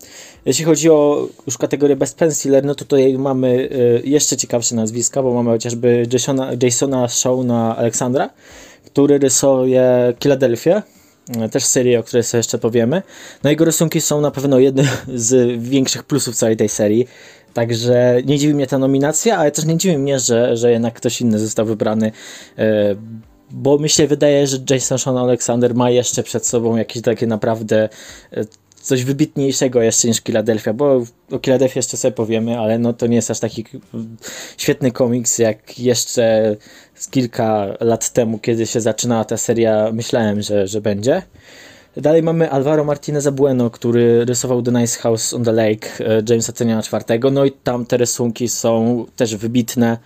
Jeśli chodzi o już kategorię Best Penciler, no to tutaj mamy y, jeszcze ciekawsze nazwiska, bo mamy chociażby Jasona, Jasona Shawna Aleksandra, który rysuje Philadelphia, też serię, o której sobie jeszcze powiemy. No jego rysunki są na pewno jednym [laughs] z większych plusów całej tej serii. Także nie dziwi mnie ta nominacja, ale też nie dziwi mnie, że, że jednak ktoś inny został wybrany. E, bo myślę, wydaje, że Jason Sean Alexander ma jeszcze przed sobą jakieś takie naprawdę e, coś wybitniejszego jeszcze niż Philadelphia, bo o Philadelphia jeszcze sobie powiemy, ale no to nie jest aż taki świetny komiks jak jeszcze z kilka lat temu, kiedy się zaczynała ta seria, myślałem, że, że będzie. Dalej mamy Alvaro Martineza Bueno, który rysował The Nice House on the Lake e, Jamesa Teniana IV. No i tam te rysunki są też wybitne.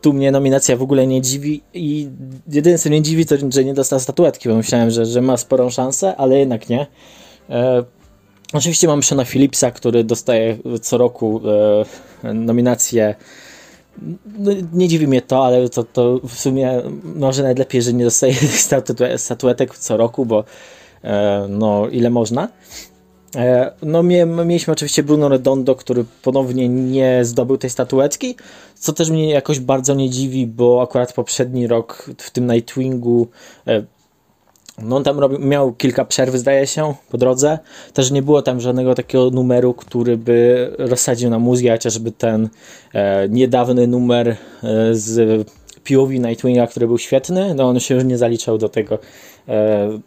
Tu mnie nominacja w ogóle nie dziwi i jedyne co mnie dziwi to, że nie dostał statuetki, bo myślałem, że, że ma sporą szansę, ale jednak nie. E, oczywiście mam Shona Phillipsa, który dostaje co roku e, no, nie dziwi mnie to, ale to, to w sumie może najlepiej, że nie dostaje [laughs] statuetek co roku, bo e, no ile można. E, no mieliśmy oczywiście Bruno Redondo, który ponownie nie zdobył tej statuetki, co też mnie jakoś bardzo nie dziwi, bo akurat poprzedni rok w tym Nightwingu e, no on tam robił, miał kilka przerw, zdaje się, po drodze. Też nie było tam żadnego takiego numeru, który by rozsadził na mózgi, chociażby ten e, niedawny numer e, z POV Nightwinga, który był świetny, no on się już nie zaliczał do tego e,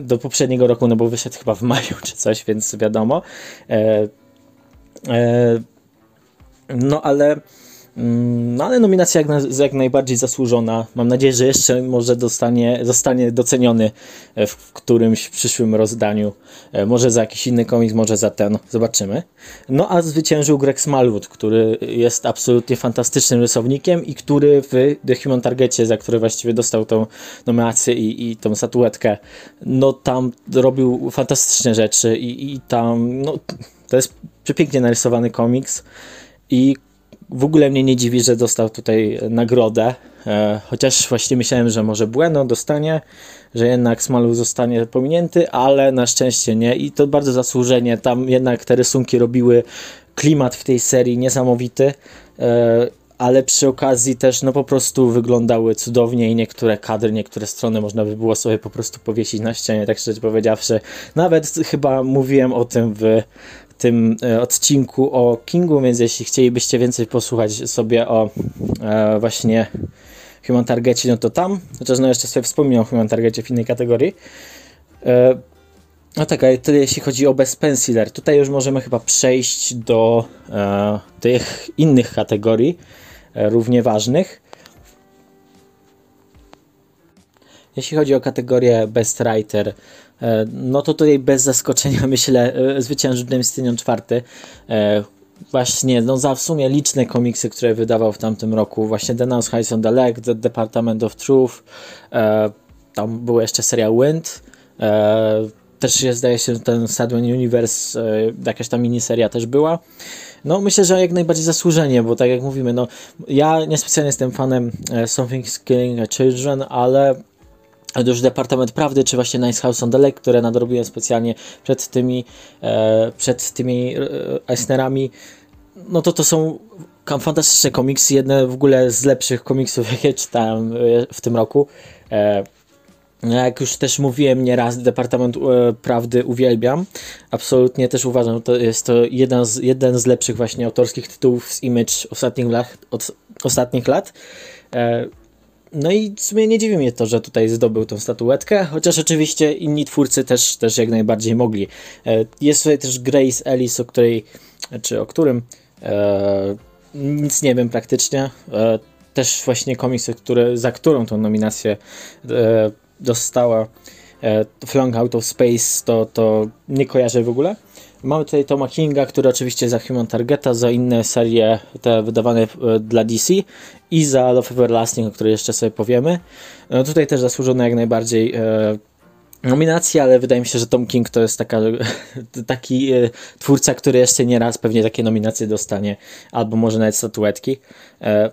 do poprzedniego roku, no bo wyszedł chyba w maju czy coś, więc wiadomo. E, e, no ale no ale nominacja jak, na, jak, najbardziej zasłużona. Mam nadzieję, że jeszcze może dostanie, zostanie doceniony e, w którymś przyszłym rozdaniu. E, może za jakiś inny komiks, może za ten. Zobaczymy. No a zwyciężył Greg Smallwood, który jest absolutnie fantastycznym rysownikiem i który w The Human Targetie, za który właściwie dostał tą nominację i, i tą statuetkę, no tam robił fantastyczne rzeczy i, i tam, no to jest przepięknie narysowany komiks i w ogóle mnie nie dziwi, że dostał tutaj nagrodę, e, chociaż właśnie myślałem, że może Bueno dostanie, że jednak Smalu zostanie pominięty, ale na szczęście nie i to bardzo zasłużenie, tam jednak te rysunki robiły klimat w tej serii niesamowity, e, ale przy okazji też no po prostu wyglądały cudownie i niektóre kadry, niektóre strony można by było sobie po prostu powiesić na ścianie, tak szczerze powiedziawszy. Nawet chyba mówiłem o tym w tym e, odcinku o Kingu, więc jeśli chcielibyście więcej posłuchać sobie o e, właśnie Human Targetie, no to tam, chociaż no jeszcze sobie wspomnę o Human Targetie w innej kategorii. E, no tak, ale tyle jeśli chodzi o Best Penciler. Tutaj już możemy chyba przejść do e, tych innych kategorii, równie ważnych. Jeśli chodzi o kategorię Best Writer, no to tutaj bez zaskoczenia [laughs] myślę e, zwyciężył James Tynion czwarty. E, właśnie, no za w sumie liczne komiksy, które wydawał w tamtym roku. Właśnie Denounced Highs on the Leg, The Department of Truth, tam była jeszcze seria Wind, też jest, zdaje się, ten Sadwin Universe, jakaś tam miniseria też była. No myślę, że jak najbardziej zasłużenie, bo tak jak mówimy, no ja niespecjalnie jestem fanem Something's Killing Children, ale już Departament Prawdy, czy właśnie Nice House on the Lake, które nadrobiłem specjalnie przed tymi, e, przed tymi e, Eisnerami, no to to są fantastyczne komiksy, jedne w ogóle z lepszych komiksów, [laughs] jakie czytałem e, w tym roku. E, jak już też mówiłem nieraz, Departament e, Prawdy uwielbiam. Absolutnie też uważam, że to jest to jeden z, jeden z lepszych właśnie autorskich tytułów z Image ostatnich lat. Od, ostatnich lat. E, no i w sumie nie dziwi mnie to, że tutaj zdobył tą statuetkę, chociaż oczywiście inni twórcy też, też jak najbardziej mogli. E, jest tutaj też Grace Ellis, o której, czy o którym e, nic nie wiem praktycznie. E, też właśnie komiks, który, za którą tą nominację e, dostała Flung Out of Space, to, to nie kojarzę w ogóle. Mamy tutaj Toma Kinga, który oczywiście za Human Targeta, za inne serie te wydawane e, dla DC i za Love Everlasting, o której jeszcze sobie powiemy. No tutaj też zasłużone jak najbardziej e, nominacje, ale wydaje mi się, że Tom King to jest taka, [laughs] taki e, twórca, który jeszcze nie raz pewnie takie nominacje dostanie, albo może nawet statuetki. E,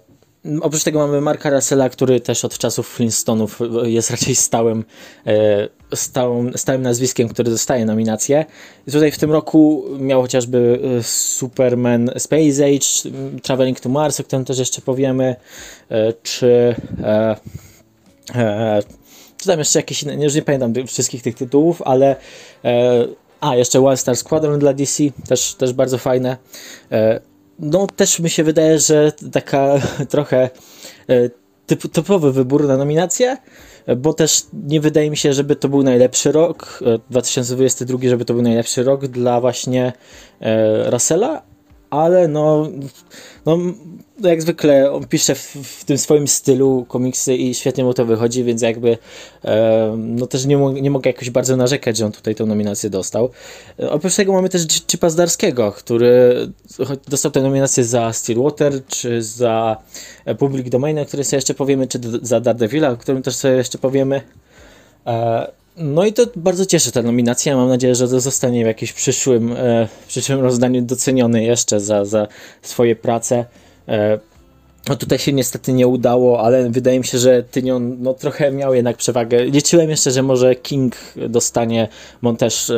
Oprócz tego mamy Marka Russella, który też od czasów Flintstonów jest raczej stałym, e, stałym, stałym nazwiskiem, który dostaje nominację. I tutaj w tym roku miał chociażby e, Superman Space Age, Traveling to Mars, o którym też jeszcze powiemy, e, czy czy tam jeszcze jakieś inne, już nie pamiętam wszystkich tych tytułów, ale a, jeszcze One Star Squadron dla DC, też, też bardzo fajne no też mi się wydaje, że taka [laughs] trochę e, typ, typowy wybór na nominację, bo też nie wydaje mi się, żeby to był najlepszy rok, 2022, e, żeby to był najlepszy rok dla właśnie e, Russella, ale no, no jak zwykle on pisze w, w, tym swoim stylu komiksy i świetnie mu to wychodzi, więc jakby e, no też nie, nie mogę jakoś bardzo narzekać, że on tutaj tę nominację dostał. E, oprócz tego mamy też Chipa Zdarskiego, który dostał tę nominację za Stillwater, czy za Public Domain, o którym sobie jeszcze powiemy, czy za Daredevila, o którym też sobie jeszcze powiemy. E, no i to bardzo cieszy ta nominacja. Mam nadzieję, że to zostanie w jakimś przyszłym, e, przyszłym rozdaniu doceniony jeszcze za, za swoje prace. E, no tutaj się niestety nie udało, ale wydaje mi się, że Tynion no, trochę miał jednak przewagę. Liczyłem jeszcze, że może King dostanie, bo on też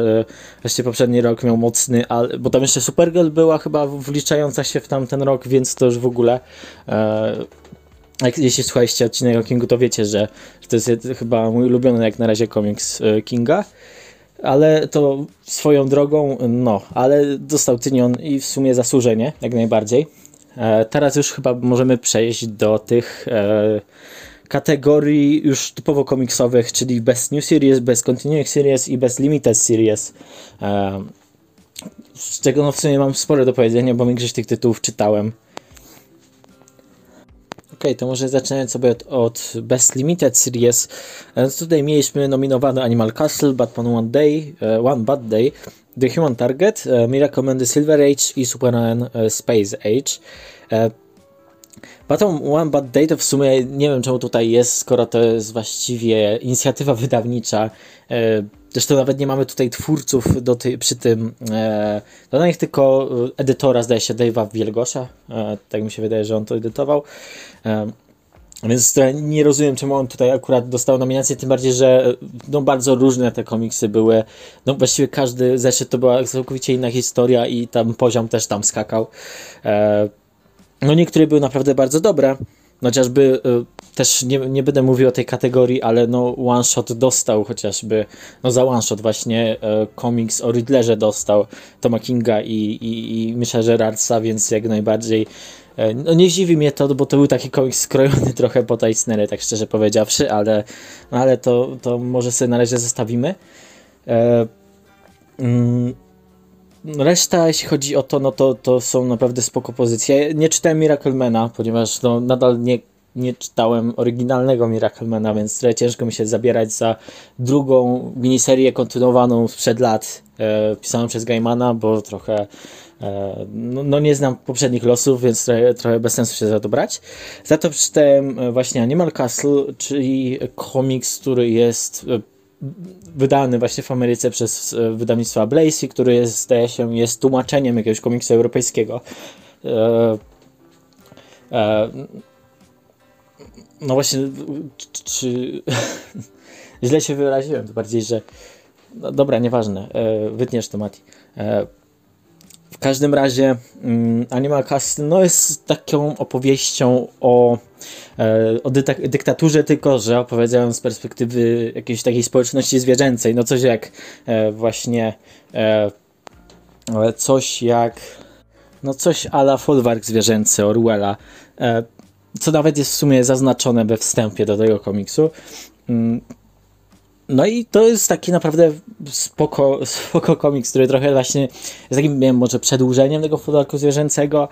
e, poprzedni rok miał mocny, ale, bo tam jeszcze Supergirl była chyba wliczająca się w tamten rok, więc to już w ogóle e, jak, jeśli słuchaliście odcinek o Kingu, to wiecie, że, to jest chyba mój ulubiony jak na razie komiks e, Kinga. Ale to swoją drogą, no, ale dostał Tynion i w sumie zasłużenie, jak najbardziej. E, teraz już chyba możemy przejść do tych e, kategorii już typowo komiksowych, czyli Best New Series, Best Continuing Series i Best Limited Series. E, z czego no w sumie mam sporo do powiedzenia, bo większość tych tytułów czytałem. Ok, to może zaczynając sobie od, od Best Limited Series. E, tutaj mieliśmy nominowane Animal Castle, Batman One Day, uh, One Bad Day, The Human Target, uh, Miracle Man The Silver Age i Superman Space Age. Batman One Bad Day to w sumie nie wiem czemu tutaj jest, skoro to jest właściwie inicjatywa wydawnicza Zresztą nawet nie mamy tutaj twórców do tej, przy tym e, dodanych, tylko edytora, zdaje się, Dave'a Wielgosza. E, tak mi się wydaje, że on to edytował. E, więc nie rozumiem, czemu on tutaj akurat dostał nominację, tym bardziej, że no, bardzo różne te komiksy były. No właściwie każdy zeszyt to była całkowicie inna historia i tam poziom też tam skakał. E, no niektóre były naprawdę bardzo dobre. Chociażby e, też nie, nie będę mówił o tej kategorii, ale no One Shot dostał chociażby, no za One Shot właśnie e, komiks o Riddlerze dostał Toma Kinga i, i, i myślę, że Rarsa, więc jak najbardziej E, no nie dziwi mnie to, bo to był taki komiks skrojony [laughs] trochę po Tysnery, tak szczerze powiedziawszy, ale, no ale to, to może sobie na razie zostawimy. E, mm, reszta, jeśli chodzi o to, no to, to są naprawdę spoko pozycje. Nie czytałem Miraclemana, ponieważ no, nadal nie, nie czytałem oryginalnego Miraclemana, więc ciężko mi się zabierać za drugą miniserię kontynuowaną sprzed lat, e, pisaną przez Gaimana, bo trochę E, no, no, nie znam poprzednich losów, więc trochę, trochę bez sensu się za to brać. Za to przeczytałem e, właśnie Animal Castle, czyli komiks, który jest e, wydany właśnie w Ameryce przez wydawnictwo Blazy, który jest, zdaje się, jest tłumaczeniem jakiegoś komiksu europejskiego. No właśnie, czy, [laughs] źle się wyraziłem, to bardziej, że no dobra, nieważne, wytniesz to Mati każdym razie um, Animal Castle no, jest taką opowieścią o, e, o dyktaturze, tylko że opowiedziałem z perspektywy jakiejś takiej społeczności zwierzęcej. No coś jak e, właśnie e, coś jak no coś ala folwark zwierzęcy Orwella, e, co nawet jest w sumie zaznaczone we wstępie do tego komiksu. Mm, no i to jest taki naprawdę spoko, spoko komiks, który trochę właśnie jest takim, wiem, może przedłużeniem tego folwarku zwierzęcego,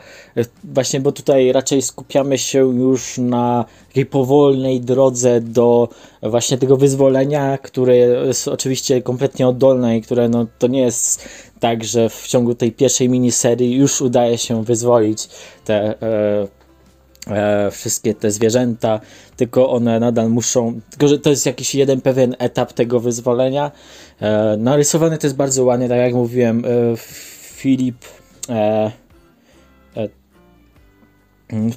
właśnie, bo tutaj raczej skupiamy się już na takiej powolnej drodze do właśnie tego wyzwolenia, które jest oczywiście kompletnie oddolne i które no, to nie jest tak, że w ciągu tej pierwszej miniserii już udaje się wyzwolić te e, wszystkie te zwierzęta, tylko one nadal muszą, tylko że to jest jakiś jeden pewien etap tego wyzwolenia. E, narysowany to jest bardzo ładnie, tak jak mówiłem, e, Filip e, e,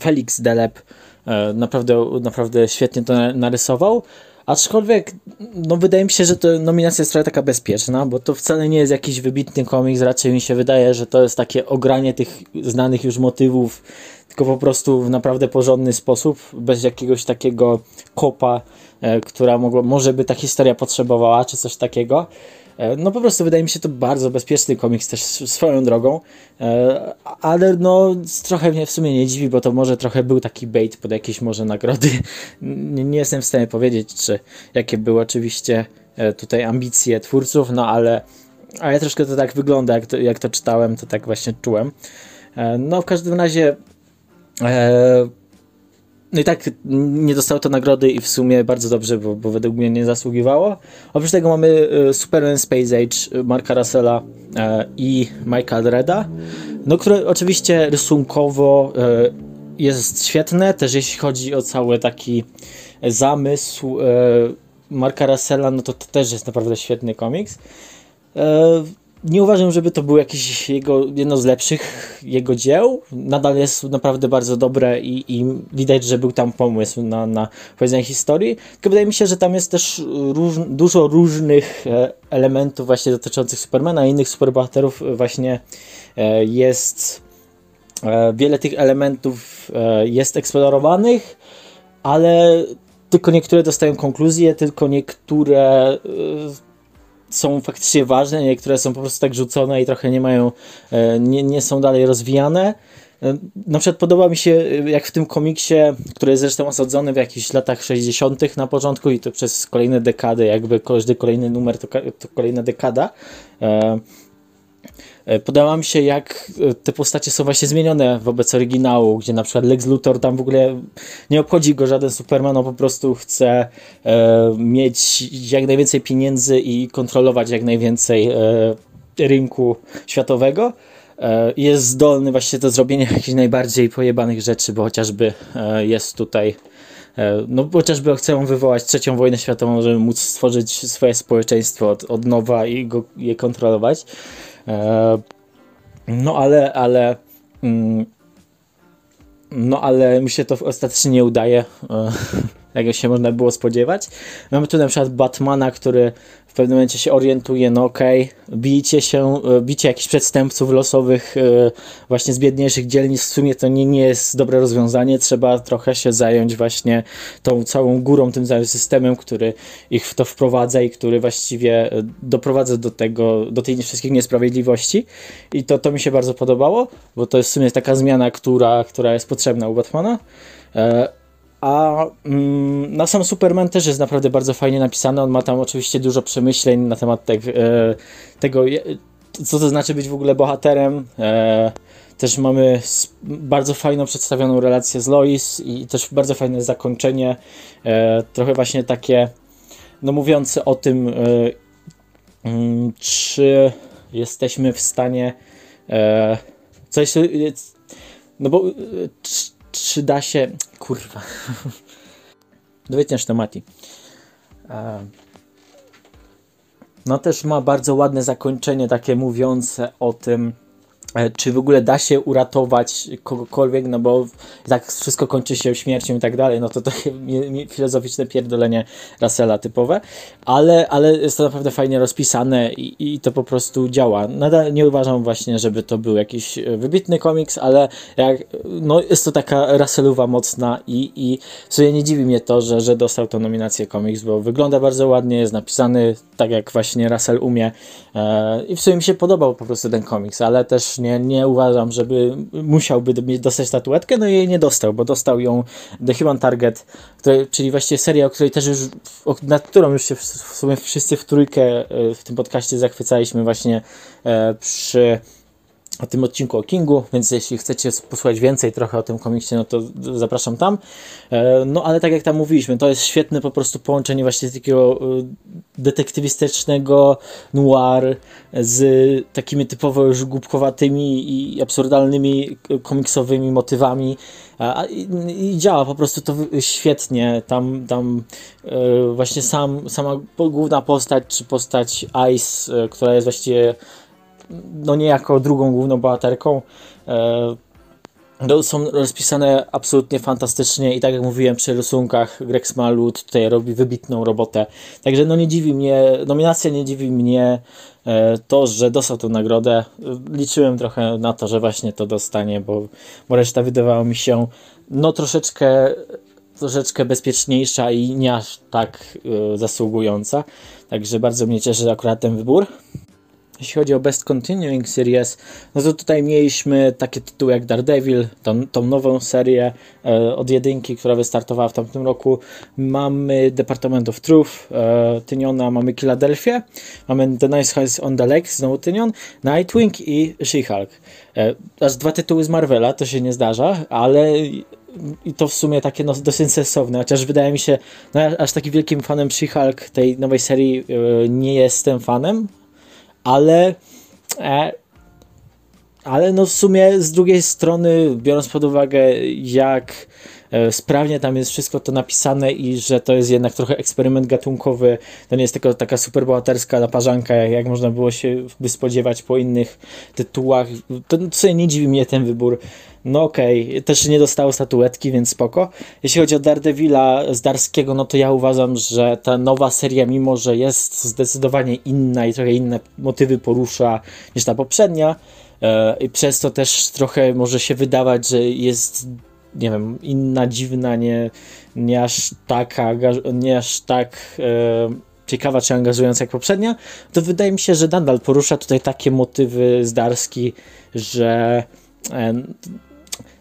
Felix Delep e, naprawdę, naprawdę świetnie to narysował. Aczkolwiek, no wydaje mi się, że to nominacja jest trochę taka bezpieczna, bo to wcale nie jest jakiś wybitny komiks, raczej mi się wydaje, że to jest takie ogranie tych znanych już motywów, tylko po prostu w naprawdę porządny sposób, bez jakiegoś takiego kopa, e, która mogła, może by ta historia potrzebowała, czy coś takiego. E, no po prostu wydaje mi się to bardzo bezpieczny komiks też swoją drogą, e, ale no trochę mnie w sumie nie dziwi, bo to może trochę był taki bait pod jakieś może nagrody. [laughs] Nie, jestem w stanie powiedzieć, czy jakie były oczywiście tutaj ambicje twórców, no ale, ale troszkę to tak wygląda, jak to, jak to czytałem, to tak właśnie czułem. No w każdym razie no i tak nie dostało to nagrody i w sumie bardzo dobrze, bo, bo według mnie nie zasługiwało. Oprócz tego mamy e, Superman Space Age Marka Russella e, i Mike'a Dreda, no które oczywiście rysunkowo e, jest świetne, też jeśli chodzi o cały taki zamysł Marka Russella, no to, to też jest naprawdę świetny komiks nie uważam, żeby to był jakiś jego, jedno z lepszych jego dzieł. Nadal jest naprawdę bardzo dobre i, i widać, że był tam pomysł na, na powiedzenie historii. Tylko wydaje mi się, że tam jest też róż, dużo różnych e, elementów właśnie dotyczących Supermana i innych superbohaterów właśnie e, jest e, wiele tych elementów jest eksplorowanych, ale tylko niektóre dostają konkluzje, tylko niektóre są faktycznie ważne, niektóre są po prostu tak rzucone i trochę nie mają, e, nie, nie są dalej rozwijane. E, na przykład podoba mi się, e, jak w tym komiksie, który jest zresztą osadzony w jakichś latach 60. na początku i to przez kolejne dekady, jakby każdy kolejny numer to, to kolejna dekada. E, podoba mi się, jak e, te postacie są właśnie zmienione wobec oryginału, gdzie na przykład Lex Luthor tam w ogóle nie obchodzi go żaden Superman, on po prostu chce e, mieć jak najwięcej pieniędzy i kontrolować jak najwięcej e, rynku światowego. E, jest zdolny właśnie do zrobienia [laughs] jakichś najbardziej pojebanych rzeczy, bo chociażby e, jest tutaj no chociażby chcą wywołać trzecią wojnę światową, żeby móc stworzyć swoje społeczeństwo od, od nowa i go, je kontrolować. E, no ale, ale mm, no ale mi się to ostatecznie nie udaje, [laughs] jak się można było spodziewać. Mamy tu na przykład Batmana, który w pewnym momencie się orientuje, no okej, okay, bijcie się, e, bicie jakichś przestępców losowych e, właśnie z biedniejszych dzielnic, w sumie to nie, nie jest dobre rozwiązanie, trzeba trochę się zająć właśnie tą całą górą, tym całym systemem, który ich w to wprowadza i który właściwie e, doprowadza do tego, do tej wszystkich niesprawiedliwości. I to, to mi się bardzo podobało, bo to jest w sumie taka zmiana, która, która jest potrzebna u Batmana. A mm, na sam Superman też jest naprawdę bardzo fajnie napisany. On ma tam oczywiście dużo przemyśleń na temat te, e, tego, co to znaczy być w ogóle bohaterem. E, też mamy bardzo fajną przedstawioną relację z Lois i też bardzo fajne zakończenie. E, trochę właśnie takie, no mówiące o tym, e, mm, czy jesteśmy w stanie e, coś. No bo e, czy da się. Kurwa. Dowiecie temati. No też ma bardzo ładne zakończenie, takie mówiące o tym, E, czy w ogóle da się uratować kogokolwiek, no bo tak wszystko kończy się śmiercią i tak dalej, no to to [laughs] filozoficzne pierdolenie Russella typowe, ale, ale jest to naprawdę fajnie rozpisane i, i to po prostu działa. Nadal nie uważam właśnie, żeby to był jakiś e, wybitny komiks, ale jak, no jest to taka Russellowa mocna i, i w sumie nie dziwi mnie to, że, że dostał tę nominację komiks, bo wygląda bardzo ładnie, jest napisany tak jak właśnie Russell umie e, i w sumie mi się podobał po prostu ten komiks, ale też nie, nie uważam, żeby musiałby dostać statuetkę, no i jej nie dostał, bo dostał ją The Human Target, czyli właściwie seria, o której też już, nad którą już się w sumie wszyscy w trójkę e, w tym podcaście zachwycaliśmy właśnie e, przy o tym odcinku o Kingu, więc jeśli chcecie posłuchać więcej trochę o tym komiksie, no to zapraszam tam. E, no ale tak jak tam mówiliśmy, to jest świetne po prostu połączenie właśnie takiego e, detektywistycznego noir z takimi typowo już głupkowatymi i absurdalnymi komiksowymi motywami i, działa po prostu to świetnie. Tam, tam e, właśnie sam, sama główna postać, czy postać Ice, która jest właściwie no niejako drugą główną bohaterką. E, no, są rozpisane absolutnie fantastycznie i tak jak mówiłem przy rysunkach, Greg Smalut tutaj robi wybitną robotę. Także no nie dziwi mnie, nominacja nie dziwi mnie e, to, że dostał tę nagrodę. Liczyłem trochę na to, że właśnie to dostanie, bo, bo reszta wydawała mi się no troszeczkę troszeczkę bezpieczniejsza i nie aż tak y, zasługująca. Także bardzo mnie cieszy akurat ten wybór. Jeśli chodzi o Best Continuing Series, no to tutaj mieliśmy takie tytuły jak Daredevil, tą, tą nową serię e, od jedynki, która wystartowała w tamtym roku. Mamy Department of Truth, e, Tyniona, mamy Philadelphia, mamy The Nice House on the Lake, znowu Tynion, Nightwing i She-Hulk. E, aż dwa tytuły z Marvela, to się nie zdarza, ale i to w sumie takie no, dosyć sensowne, chociaż wydaje mi się, no aż taki wielkim fanem She-Hulk tej nowej serii yy, nie jestem fanem, ale e, ale no w sumie z drugiej strony, biorąc pod uwagę jak sprawnie tam jest wszystko to napisane i że to jest jednak trochę eksperyment gatunkowy, to nie jest tylko taka superbohaterska naparzanka, jak, jak można było się by spodziewać po innych tytułach, to sobie nie dziwi mnie ten wybór no okej, okay. też nie dostało statuetki, więc spoko. Jeśli chodzi o Daredevila z Darskiego, no to ja uważam, że ta nowa seria, mimo że jest zdecydowanie inna i trochę inne motywy porusza niż ta poprzednia, e, i przez to też trochę może się wydawać, że jest nie wiem, inna, dziwna, nie, nie aż taka, nie aż tak e, ciekawa czy angażująca jak poprzednia, to wydaje mi się, że nadal porusza tutaj takie motywy z Darski, że e,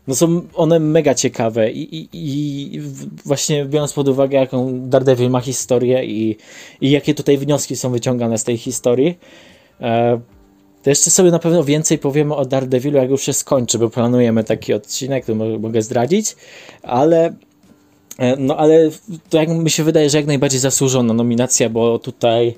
no są one mega ciekawe i, i, i, właśnie biorąc pod uwagę jaką Daredevil ma historię i, i jakie tutaj wnioski są wyciągane z tej historii, e, to jeszcze sobie na pewno więcej powiemy o Daredevilu, jak już się skończy, bo planujemy taki odcinek, to mogę zdradzić, ale no ale to jak mi się wydaje, że jak najbardziej zasłużona nominacja, bo tutaj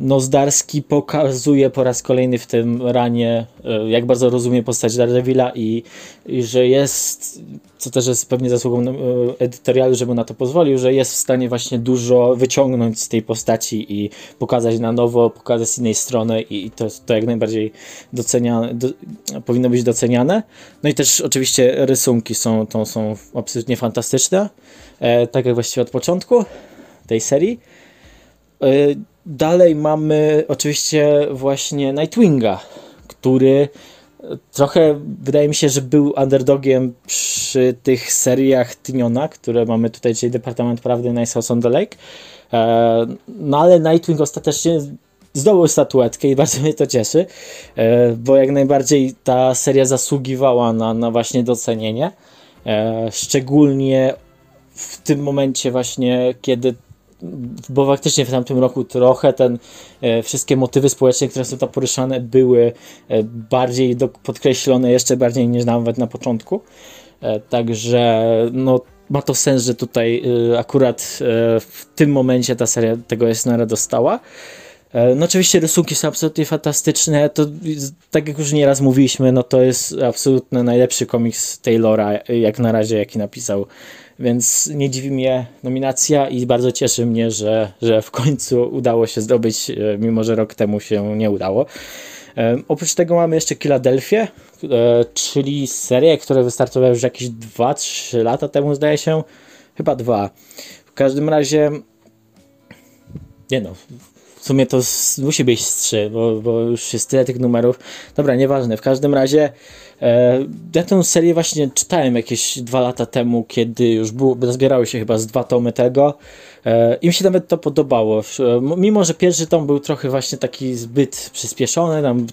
Nozdarski pokazuje po raz kolejny w tym ranie, e, jak bardzo rozumie postać Daredevila i, i że jest, co też jest pewnie zasługą e, edytorialu, żeby na to pozwolił, że jest w stanie właśnie dużo wyciągnąć z tej postaci i pokazać na nowo, pokazać z innej strony i to, to jak najbardziej doceniane, do, powinno być doceniane. No i też oczywiście rysunki są, to są absolutnie fantastyczne e, tak jak właściwie od początku tej serii. E, dalej mamy oczywiście właśnie Nightwinga, który trochę wydaje mi się, że był underdogiem przy tych seriach Tyniona, które mamy tutaj, czyli Departament Prawdy Nice House on the Lake. E, no ale Nightwing ostatecznie zdobył statuetkę i bardzo mnie to cieszy, e, bo jak najbardziej ta seria zasługiwała na, na właśnie docenienie. E, szczególnie w tym momencie właśnie, kiedy bo faktycznie w tamtym roku trochę ten e, wszystkie motywy społeczne, które są tam poruszane, były e, bardziej do, podkreślone jeszcze bardziej niż nawet na początku. E, także no, ma to sens, że tutaj akurat w tym momencie ta seria tego Esnera dostała. No oczywiście rysunki są absolutnie fantastyczne, to tak jak już nieraz mówiliśmy, no to jest absolutnie najlepszy komiks Taylora, jak na razie, jaki napisał więc nie dziwi mnie nominacja i bardzo cieszy mnie, że, że w końcu udało się zdobyć, e, mimo że rok temu się nie udało. E, oprócz tego mamy jeszcze Philadelphia, e, czyli serię, która wystartowała już jakieś 2-3 lata temu, zdaje się. Chyba dwa. W każdym razie. Nie no, w sumie to musi być z 3, bo, bo już jest tyle tych numerów. Dobra, nieważne. W każdym razie E, ja tę serię właśnie czytałem jakieś dwa lata temu, kiedy już było, zbierały się chyba z dwa tomy tego. E, I mi się nawet to podobało. Mimo, że pierwszy tom był trochę właśnie taki zbyt przyspieszony, tam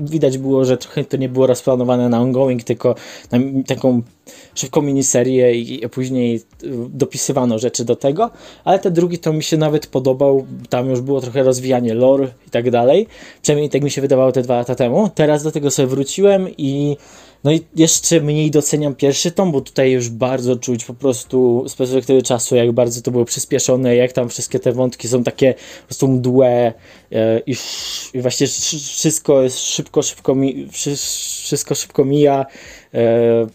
widać było, że trochę to nie było rozplanowane na ongoing, tylko na taką szybką miniserię i później dopisywano rzeczy do tego, ale ten drugi tom mi się nawet podobał, tam już było trochę rozwijanie lore i tak dalej, przynajmniej tak mi się wydawało te dwa lata temu. Teraz do tego sobie wróciłem i no i jeszcze mniej doceniam pierwszy tom, bo tutaj już bardzo czuć po prostu z perspektywy czasu, jak bardzo to było przyspieszone, jak tam wszystkie te wątki są takie po prostu mdłe e, i, i właśnie wszystko jest szybko, szybko mi, wszystko szybko mija. E,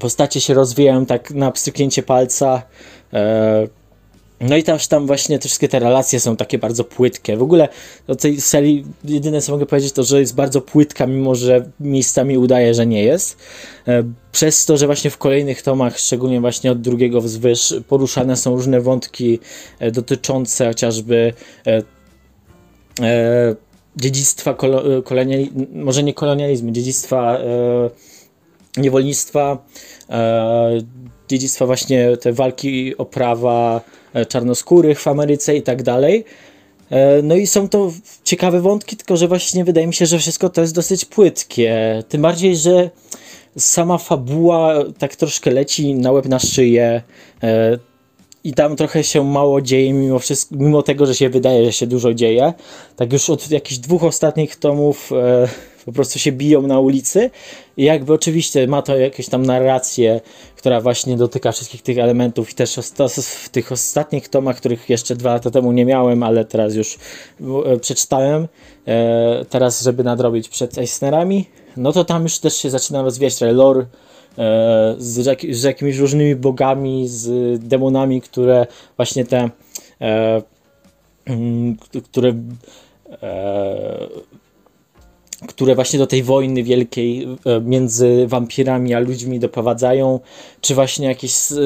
postacie się rozwijają tak na pstryknięcie palca. No i też tam właśnie te wszystkie te relacje są takie bardzo płytkie. W ogóle do tej serii jedyne co mogę powiedzieć to, że jest bardzo płytka, mimo że miejscami udaje, że nie jest. E, przez to, że właśnie w kolejnych tomach, szczególnie właśnie od drugiego wzwyż, poruszane są różne wątki e, dotyczące chociażby e, dziedzictwa, koloniali, może nie kolonializmu, dziedzictwa niewolnictwa, dziedzictwa właśnie te walki o prawa E, czarnoskórych w Ameryce i tak dalej. E, no i są to ciekawe wątki, tylko że właśnie wydaje mi się, że wszystko to jest dosyć płytkie. Tym bardziej, że sama fabuła tak troszkę leci na łeb na szyję e, i tam trochę się mało dzieje, mimo, wszystko, mimo tego, że się wydaje, że się dużo dzieje. Tak już od jakichś dwóch ostatnich tomów po prostu się biją na ulicy i jakby oczywiście ma to jakąś tam narrację, która właśnie dotyka wszystkich tych elementów i też w tych ostatnich tomach, których jeszcze dwa lata temu nie miałem, ale teraz już e, przeczytałem, e, teraz żeby nadrobić przed Eisnerami, no to tam już też się zaczyna rozwijać lore e, z, z jakimiś różnymi bogami, z demonami, które właśnie te które które właśnie do tej wojny wielkiej e, między wampirami a ludźmi doprowadzają, czy właśnie jakieś, e,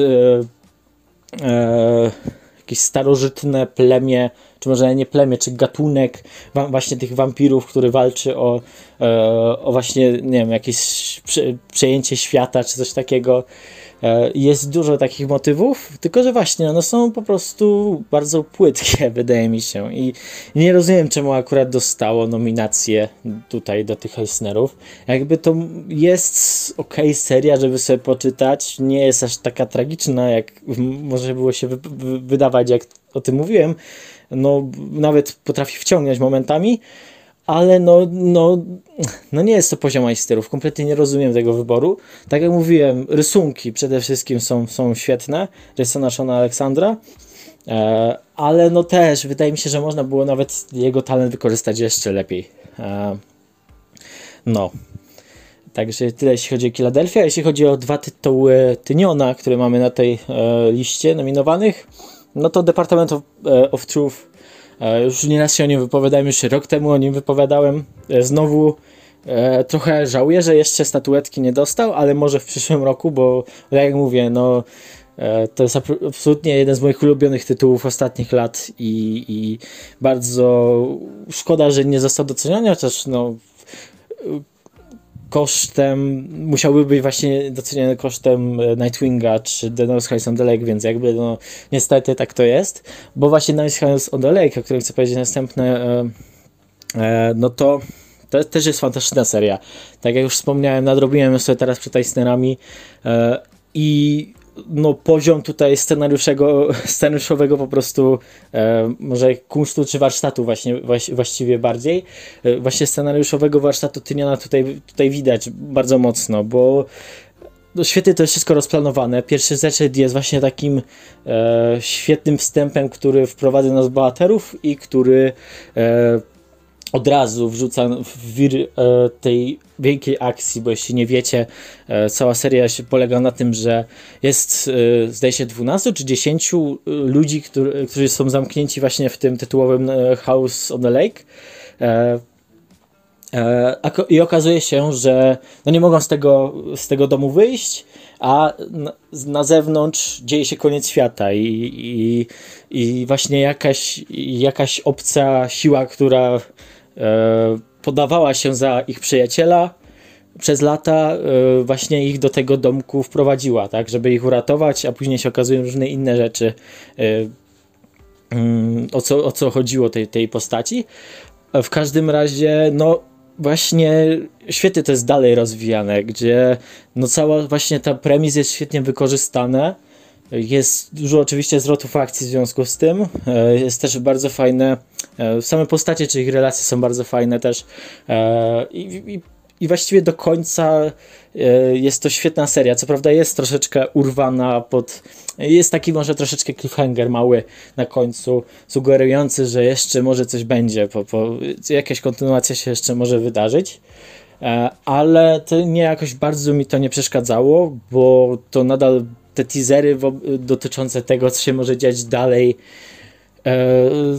e, jakieś starożytne plemię, czy może nie plemię, czy gatunek właśnie tych wampirów, który walczy o, e, o właśnie, nie wiem, jakieś przejęcie świata, czy coś takiego. E, jest dużo takich motywów, tylko że właśnie one są po prostu bardzo płytkie, [laughs] wydaje mi się. I nie rozumiem, czemu akurat dostało nominację tutaj do tych Eisnerów. Jakby to jest ok seria, żeby sobie poczytać. Nie jest aż taka tragiczna, jak może było się wy wydawać, jak o tym mówiłem. No, nawet potrafi wciągnąć momentami ale no, no, no nie jest to poziom majsterów. Kompletnie nie rozumiem tego wyboru. Tak jak mówiłem, rysunki przede wszystkim są, są świetne. Jasona Shona Aleksandra. E, ale no też wydaje mi się, że można było nawet jego talent wykorzystać jeszcze lepiej. E, no. Także tyle jeśli chodzi o Philadelphia. Jeśli chodzi o dwa tytuły Tyniona, które mamy na tej e, liście nominowanych, no to Department of, e, of Truth już nieraz się o nim wypowiadałem, już rok temu o nim wypowiadałem. E, znowu e, trochę żałuję, że jeszcze statuetki nie dostał, ale może w przyszłym roku, bo jak mówię, no e, to jest absolutnie jeden z moich ulubionych tytułów ostatnich lat i, i bardzo szkoda, że nie został doceniony, chociaż no kosztem, musiałby być właśnie doceniony kosztem e, Nightwinga czy The North House on the Lake, więc jakby no niestety tak to jest, bo właśnie North House on the Lake, o którym chcę powiedzieć następne, e, e, no to to też jest fantastyczna seria. Tak jak już wspomniałem, nadrobiłem ją sobie teraz przed Eisnerami i no, poziom tutaj scenariuszego, [laughs] scenariuszowego po prostu e, może kunsztu czy warsztatu właśnie, właściwie bardziej. E, właśnie scenariuszowego warsztatu Tyniana tutaj, tutaj widać bardzo mocno, bo no, świetnie to jest wszystko rozplanowane. Pierwszy zeszyt jest właśnie takim e, świetnym wstępem, który wprowadza nas bohaterów i który e, od razu wrzuca w wir e, tej wielkiej akcji, bo jeśli nie wiecie, e, cała seria się polega na tym, że jest e, zdaje się 12 czy 10 ludzi, którzy, są zamknięci właśnie w tym tytułowym House on the Lake. I okazuje się, że no nie mogą z tego, z tego domu wyjść, a na, na zewnątrz dzieje się koniec świata i, i, i właśnie jakaś, jakaś obca siła, która E, podawała się za ich przyjaciela, przez lata e, właśnie ich do tego domku wprowadziła, tak, żeby ich uratować, a później się okazują różne inne rzeczy, e, mm, o co, o co chodziło tej, tej postaci. W każdym razie, no właśnie świetnie to jest dalej rozwijane, gdzie no cała właśnie ta premis jest świetnie wykorzystana jest dużo oczywiście zwrotów akcji w związku z tym. E, jest też bardzo fajne, e, same postacie, czy ich relacje są bardzo fajne też. E, I, i, i właściwie do końca jest to świetna seria. Co prawda jest troszeczkę urwana pod. Jest taki może troszeczkę cliffhanger mały na końcu, sugerujący, że jeszcze może coś będzie, po, po, jakaś kontynuacja się jeszcze może wydarzyć. Ale to nie jakoś bardzo mi to nie przeszkadzało, bo to nadal te teasery dotyczące tego, co się może dziać dalej, e,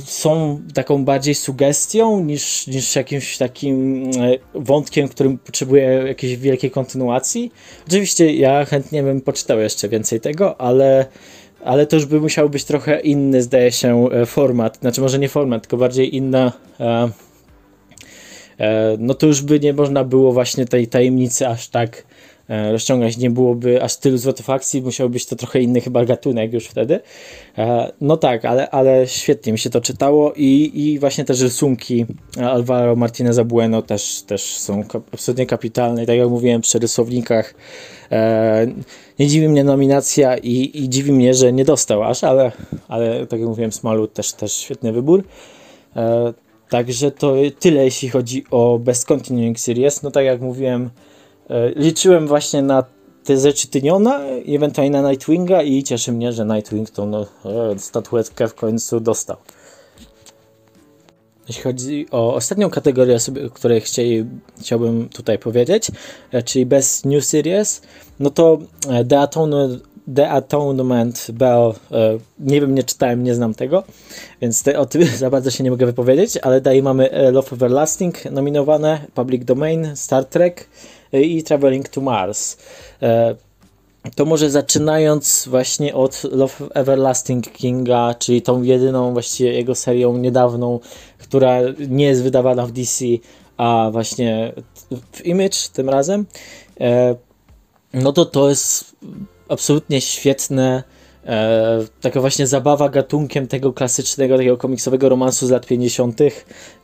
są taką bardziej sugestią niż, niż jakimś takim e, wątkiem, którym potrzebuje jakiejś wielkiej kontynuacji. Oczywiście ja chętnie bym poczytał jeszcze więcej tego, ale, ale to już by musiał być trochę inny, zdaje się, e, format. Znaczy może nie format, tylko bardziej inna no to już by nie można było właśnie tej tajemnicy aż tak E, rozciągać, nie byłoby aż tylu zwrotów akcji, musiał być to trochę inny chyba gatunek już wtedy. E, no tak, ale, ale świetnie mi się to czytało i, i właśnie te rysunki Alvaro Martineza Bueno też, też są absolutnie kapitalne. I tak jak mówiłem przy rysownikach, e, nie dziwi mnie nominacja i, i dziwi mnie, że nie dostał aż, ale, ale tak jak mówiłem, Smalut też, też świetny wybór. Także to tyle, jeśli chodzi o Best Continuing Series. No tak jak mówiłem, E, liczyłem właśnie na te rzeczy Tyniona ewentualnie na Nightwinga i cieszy mnie, że Nightwing tą no, e, statuetkę w końcu dostał. Jeśli chodzi o ostatnią kategorię, o której chcieli, chciałbym tutaj powiedzieć, e, czyli Best New Series, no to The Atonement, The Atonement Bell, nie wiem, nie czytałem, nie znam tego, więc te, o tym [laughs] za bardzo się nie mogę wypowiedzieć, ale dalej mamy Love Everlasting nominowane, Public Domain, Star Trek, i Traveling to Mars. E, to może zaczynając właśnie od Love Everlasting Kinga, czyli tą jedyną właściwie jego serią niedawną, która nie jest wydawana w DC, a właśnie w Image tym razem, e, no to to jest absolutnie świetne e, taka właśnie zabawa gatunkiem tego klasycznego, takiego komiksowego romansu z lat 50.,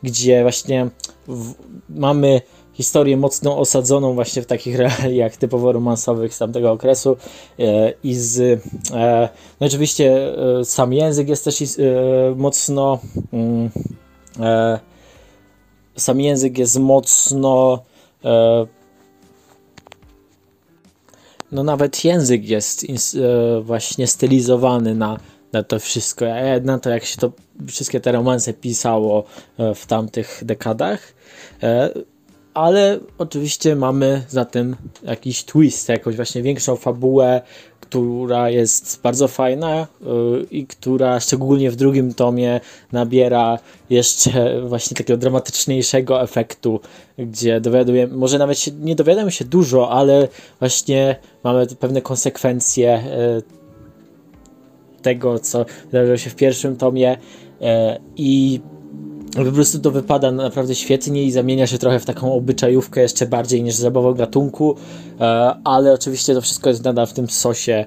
gdzie właśnie w, mamy historię mocno osadzoną właśnie w takich [laughs] realiach typowo romansowych z tamtego okresu e, i z e, no oczywiście e, sam język jest też mocno mm, sam język jest mocno no nawet język jest właśnie stylizowany na, na to wszystko, na to jak się to wszystkie te romanse pisało w tamtych dekadach. Ale oczywiście mamy za tym jakiś twist, jakąś właśnie większą fabułę, która jest bardzo fajna yy, i która szczególnie w drugim tomie nabiera jeszcze właśnie takiego dramatyczniejszego efektu, gdzie dowiadujemy, może nawet się, nie dowiadujemy się dużo, ale właśnie mamy pewne konsekwencje yy, tego, co wydarzyło się w pierwszym tomie yy, i po prostu to wypada naprawdę świetnie i zamienia się trochę w taką obyczajówkę jeszcze bardziej niż zabawą gatunku, e, ale oczywiście to wszystko jest nadal w tym sosie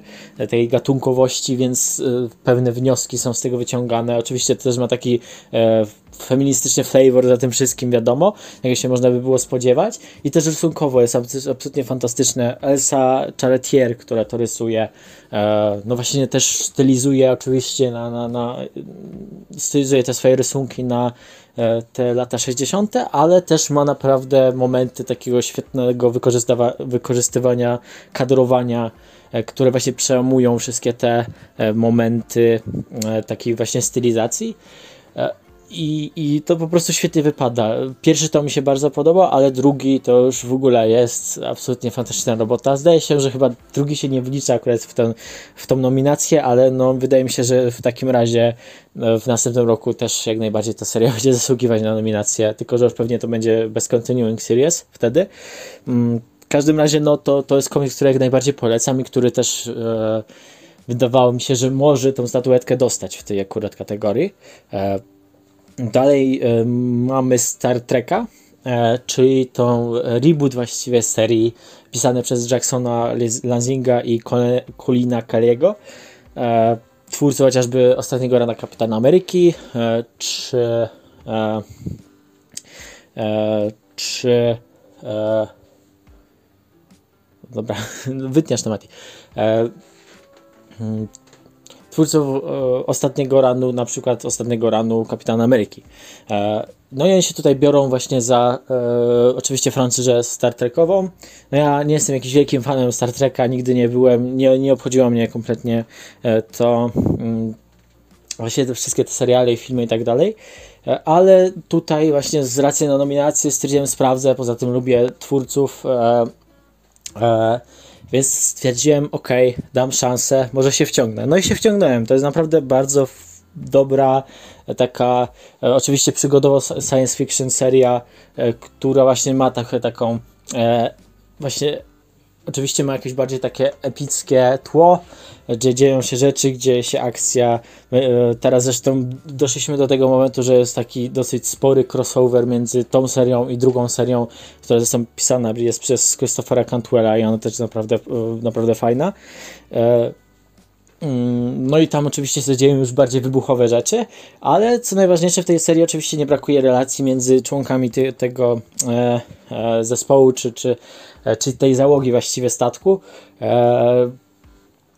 tej gatunkowości, więc e, pewne wnioski są z tego wyciągane. Oczywiście to też ma taki e, feministyczny flavor za tym wszystkim, wiadomo, jak się można by było spodziewać. I też rysunkowo jest absolutnie fantastyczne. Elsa Charretier, która to rysuje, no właśnie też stylizuje oczywiście na, na, na stylizuje te swoje rysunki na e, te lata 60., ale też ma naprawdę momenty takiego świetnego wykorzystywania kadrowania, e, które właśnie przełamują wszystkie te e, momenty takiej właśnie stylizacji. I, I to po prostu świetnie wypada. Pierwszy to mi się bardzo podoba, ale drugi to już w ogóle jest absolutnie fantastyczna robota. Zdaje się, że chyba drugi się nie wlicza akurat w, ten, w tą nominację, ale no, wydaje mi się, że w takim razie no, w następnym roku też jak najbardziej ta seria [laughs] będzie zasługiwać na nominację, tylko że już pewnie to będzie bez continuing series wtedy. Mm, w każdym razie no, to, to jest komiks, który jak najbardziej polecam i który też e, wydawało mi się, że może tą statuetkę dostać w tej akurat kategorii. E, Dalej y, mamy Star Treka, e, czyli tą reboot właściwie serii pisane przez Jacksona Lanzinga i Colina Kelly'ego. E, twórcy chociażby ostatniego rana Kapitana Ameryki, e, czy czy dobra, [laughs] wytniasz temat twórców e, ostatniego ranu, na przykład ostatniego ranu Kapitana Ameryki. E, no i oni się tutaj biorą właśnie za e, oczywiście franczyzę Star Trekową. No ja nie jestem jakimś wielkim fanem Star Treka, nigdy nie byłem, nie, nie obchodziło mnie kompletnie e, to mm, właśnie te wszystkie te seriale i filmy i tak dalej. E, ale tutaj właśnie z racji na nominację stwierdziłem sprawdzę, poza tym lubię twórców e, więc stwierdziłem, ok, dam szansę, może się wciągnę. No i się wciągnąłem. To jest naprawdę bardzo dobra, e, taka e, oczywiście przygodowo science fiction seria, e, która właśnie ma tak, taką właśnie oczywiście ma jakieś bardziej takie epickie tło, gdzie dzieją się rzeczy, gdzie się akcja. E, teraz zresztą doszliśmy do tego momentu, że jest taki dosyć spory crossover między tą serią i drugą serią, która zresztą pisana jest przez Christophera Cantwella i ona też naprawdę, e, naprawdę fajna. E, mm, no i tam oczywiście się dzieją już bardziej wybuchowe rzeczy, ale co najważniejsze w tej serii oczywiście nie brakuje relacji między członkami te, tego zespołu, czy, czy, czy tej załogi właściwie statku.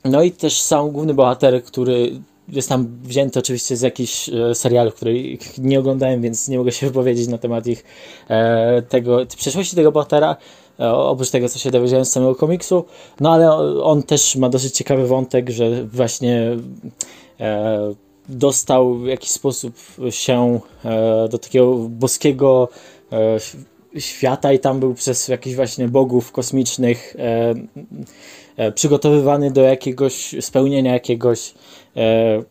No i też sam główny bohater, który jest tam wzięty oczywiście z jakichś e, serialów, których nie oglądałem, więc nie mogę się [laughs] wypowiedzieć na temat ich e, tego, przeszłości tego bohatera, e, oprócz tego, co się dowiedziałem z samego komiksu. No ale on też ma dosyć ciekawy wątek, że właśnie e, dostał w jakiś sposób się e, do takiego boskiego e, świata i tam był przez jakichś właśnie bogów kosmicznych E, przygotowywany do jakiegoś spełnienia jakiegoś e,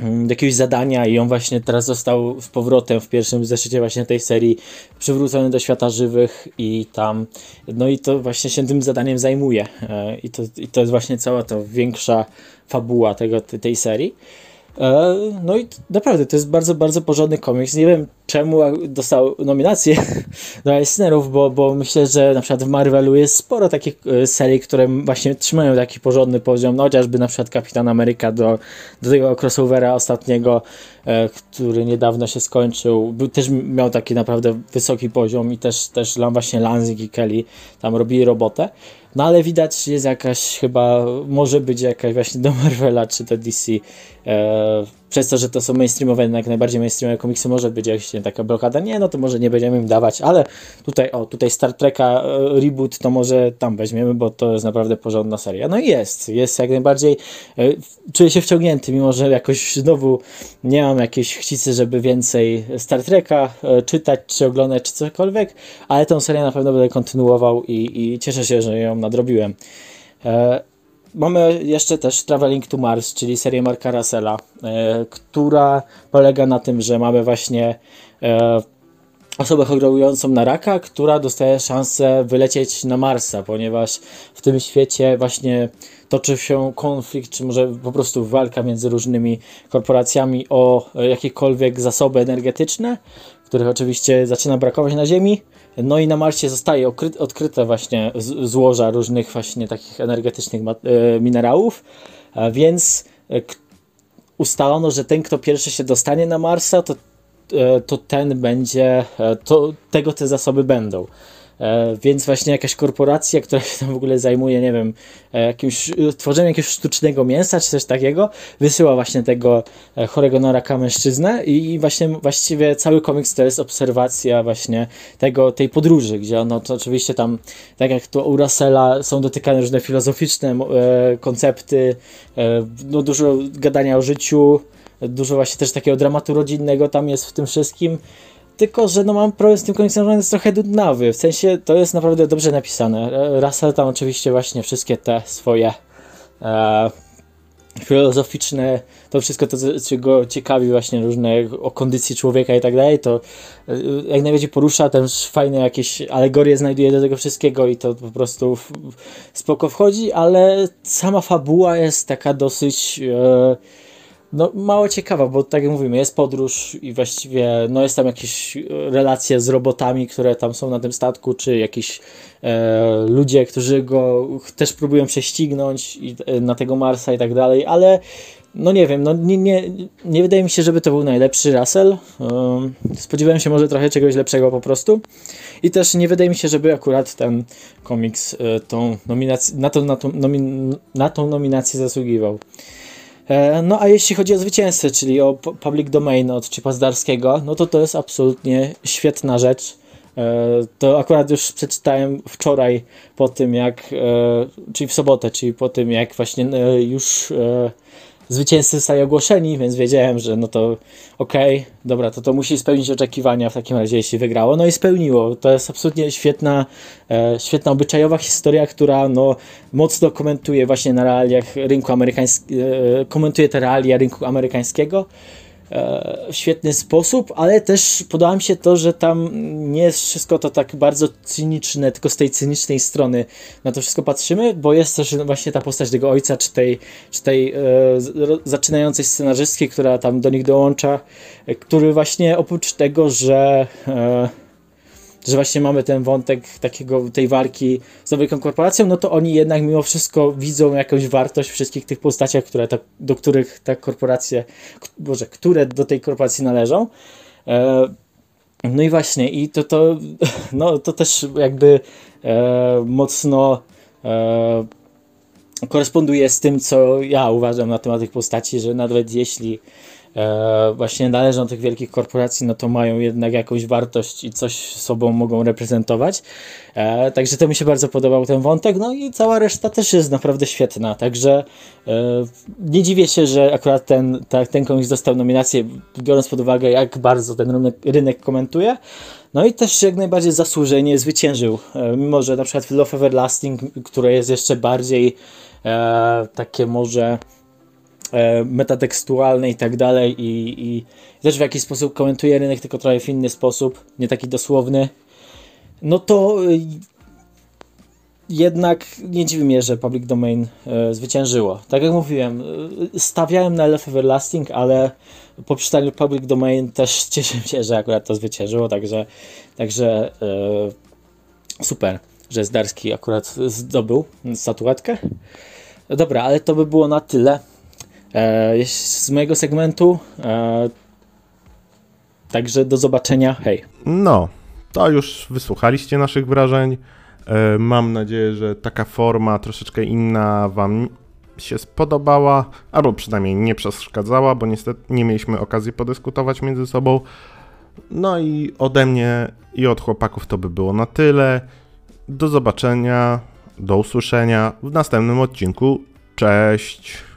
mm, jakiegoś zadania i on właśnie teraz został z powrotem w pierwszym zeszycie właśnie tej serii przywrócony do świata żywych i tam no i to właśnie się tym zadaniem zajmuje e, i to, i to jest właśnie cała ta większa fabuła tego, tej serii. E, no i naprawdę, to jest bardzo, bardzo porządny komiks. Nie wiem czemu dostał nominację [laughs] do Eisnerów, bo, bo myślę, że na przykład w Marvelu jest sporo takich e, serii, które właśnie trzymają taki porządny poziom, no chociażby na przykład Kapitan Ameryka do, do tego crossovera ostatniego, e, który niedawno się skończył, był, też miał taki naprawdę wysoki poziom i też, też właśnie Lansing i Kelly tam robili robotę. No ale widać jest jakaś chyba, może być jakaś właśnie do Marvela czy do DC e, przez to, że to są mainstreamowe, jak najbardziej mainstreamowe komiksy, może być jakaś taka blokada, nie, no to może nie będziemy im dawać, ale tutaj, o, tutaj Star Treka e, reboot, to może tam weźmiemy, bo to jest naprawdę porządna seria. No i jest, jest jak najbardziej, e, czuję się wciągnięty, mimo że jakoś znowu nie mam jakiejś chcicy, żeby więcej Star Treka e, czytać, czy oglądać, czy cokolwiek, ale tą serię na pewno będę kontynuował i, i cieszę się, że ją nadrobiłem. Mamy jeszcze też Traveling to Mars, czyli serię Marka Russella, e, która polega na tym, że mamy właśnie e, osobę chorującą na raka, która dostaje szansę wylecieć na Marsa, ponieważ w tym świecie właśnie toczy się konflikt, czy może po prostu walka między różnymi korporacjami o jakiekolwiek zasoby energetyczne, których oczywiście zaczyna brakować na Ziemi. No i na Marsie zostaje odkryte właśnie złoża różnych właśnie takich energetycznych e, minerałów, więc e, ustalono, że ten, kto pierwszy się dostanie na Marsa, to, e, to ten będzie, to, tego te zasoby będą. E, więc właśnie jakaś korporacja, która się tam w ogóle zajmuje, nie wiem, e, jakimś tworzeniem jakiegoś sztucznego mięsa czy coś takiego, wysyła właśnie tego e, chorego na raka mężczyznę i właśnie właściwie cały komiks to jest obserwacja właśnie tego, tej podróży, gdzie ono to oczywiście tam, tak jak to u Russella są dotykane różne filozoficzne koncepty, no dużo gadania o życiu, dużo właśnie też takiego dramatu rodzinnego tam jest w tym wszystkim tylko, że no mam problem z tym komiksem, że jest trochę dudnawy. W sensie to jest naprawdę dobrze napisane. Russell tam oczywiście właśnie wszystkie te swoje e, filozoficzne, to wszystko to, co go ciekawi właśnie różne o kondycji człowieka i tak dalej, to e, jak najbardziej porusza, też fajne jakieś alegorie znajduje do tego wszystkiego i to po prostu spoko wchodzi, ale sama fabuła jest taka dosyć... E, no, mało ciekawa, bo tak jak mówimy, jest podróż i właściwie no, jest tam jakieś relacje z robotami, które tam są na tym statku, czy jakieś e, ludzie, którzy go też próbują prześcignąć i, e, na tego Marsa i tak dalej, ale no nie wiem, no nie, nie, nie wydaje mi się, żeby to był najlepszy Russell. Um, spodziewałem się może trochę czegoś lepszego po prostu. I też nie wydaje mi się, żeby akurat ten komiks e, tą nominację, na, na, nomin, na tą nominację zasługiwał. E, no a jeśli chodzi o zwycięzcę, czyli o public domain od Chipa Zdarskiego, no to to jest absolutnie świetna rzecz. E, to akurat już przeczytałem wczoraj po tym jak, e, czyli w sobotę, czyli po tym jak właśnie już zwycięzcy zostali ogłoszeni, więc wiedziałem, że no to okej, okay, dobra, to to musi spełnić oczekiwania w takim razie, jeśli wygrało. No i spełniło. To jest absolutnie świetna, e, świetna obyczajowa historia, która no, mocno komentuje właśnie na realiach rynku amerykańskiego, e, komentuje te realia rynku amerykańskiego w świetny sposób, ale też podoba mi się to, że tam nie jest wszystko to tak bardzo cyniczne, tylko z tej cynicznej strony na to wszystko patrzymy, bo jest też właśnie ta postać tego ojca, czy tej, czy tej e, zaczynającej scenarzystki, która tam do nich dołącza, e, który właśnie oprócz tego, że e, że właśnie mamy ten wątek takiego, tej walki z wielką korporacją, no to oni jednak mimo wszystko widzą jakąś wartość wszystkich tych postaciach, które ta, do których ta korporacje, boże, które do tej korporacji należą. E, no i właśnie, i to, to, [laughs] no, to też jakby e, mocno e, koresponduje z tym, co ja uważam na temat tych postaci, że nawet jeśli właśnie należą tych wielkich korporacji, no to mają jednak jakąś wartość i coś sobą mogą reprezentować. E, także to mi się bardzo podobał ten wątek, no i cała reszta też jest naprawdę świetna, także e, nie dziwię się, że akurat ten, ta, ten komiks dostał nominację, biorąc pod uwagę jak bardzo ten rynek, rynek komentuje. No i też jak najbardziej zasłużenie zwyciężył, e, mimo że na przykład Love Everlasting, które jest jeszcze bardziej e, takie może e, metatekstualne i tak dalej i, i też w jakiś sposób komentuje rynek, tylko trochę w inny sposób, nie taki dosłowny, no to e, jednak nie dziwi mnie, że Public Domain e, zwyciężyło. Tak jak mówiłem, e, stawiałem na Left Everlasting, ale po przeczytaniu Public Domain też [laughs] cieszę się, że akurat to zwyciężyło, także, także e, super, że Zdarski akurat zdobył statuetkę. Dobra, ale to by było na tyle. E, z mojego segmentu. E, także do zobaczenia. Hej. No, to już wysłuchaliście naszych wrażeń. E, mam nadzieję, że taka forma troszeczkę inna Wam się spodobała, albo przynajmniej nie przeszkadzała, bo niestety nie mieliśmy okazji podyskutować między sobą. No i ode mnie i od chłopaków to by było na tyle. Do zobaczenia, do usłyszenia w następnym odcinku. Cześć!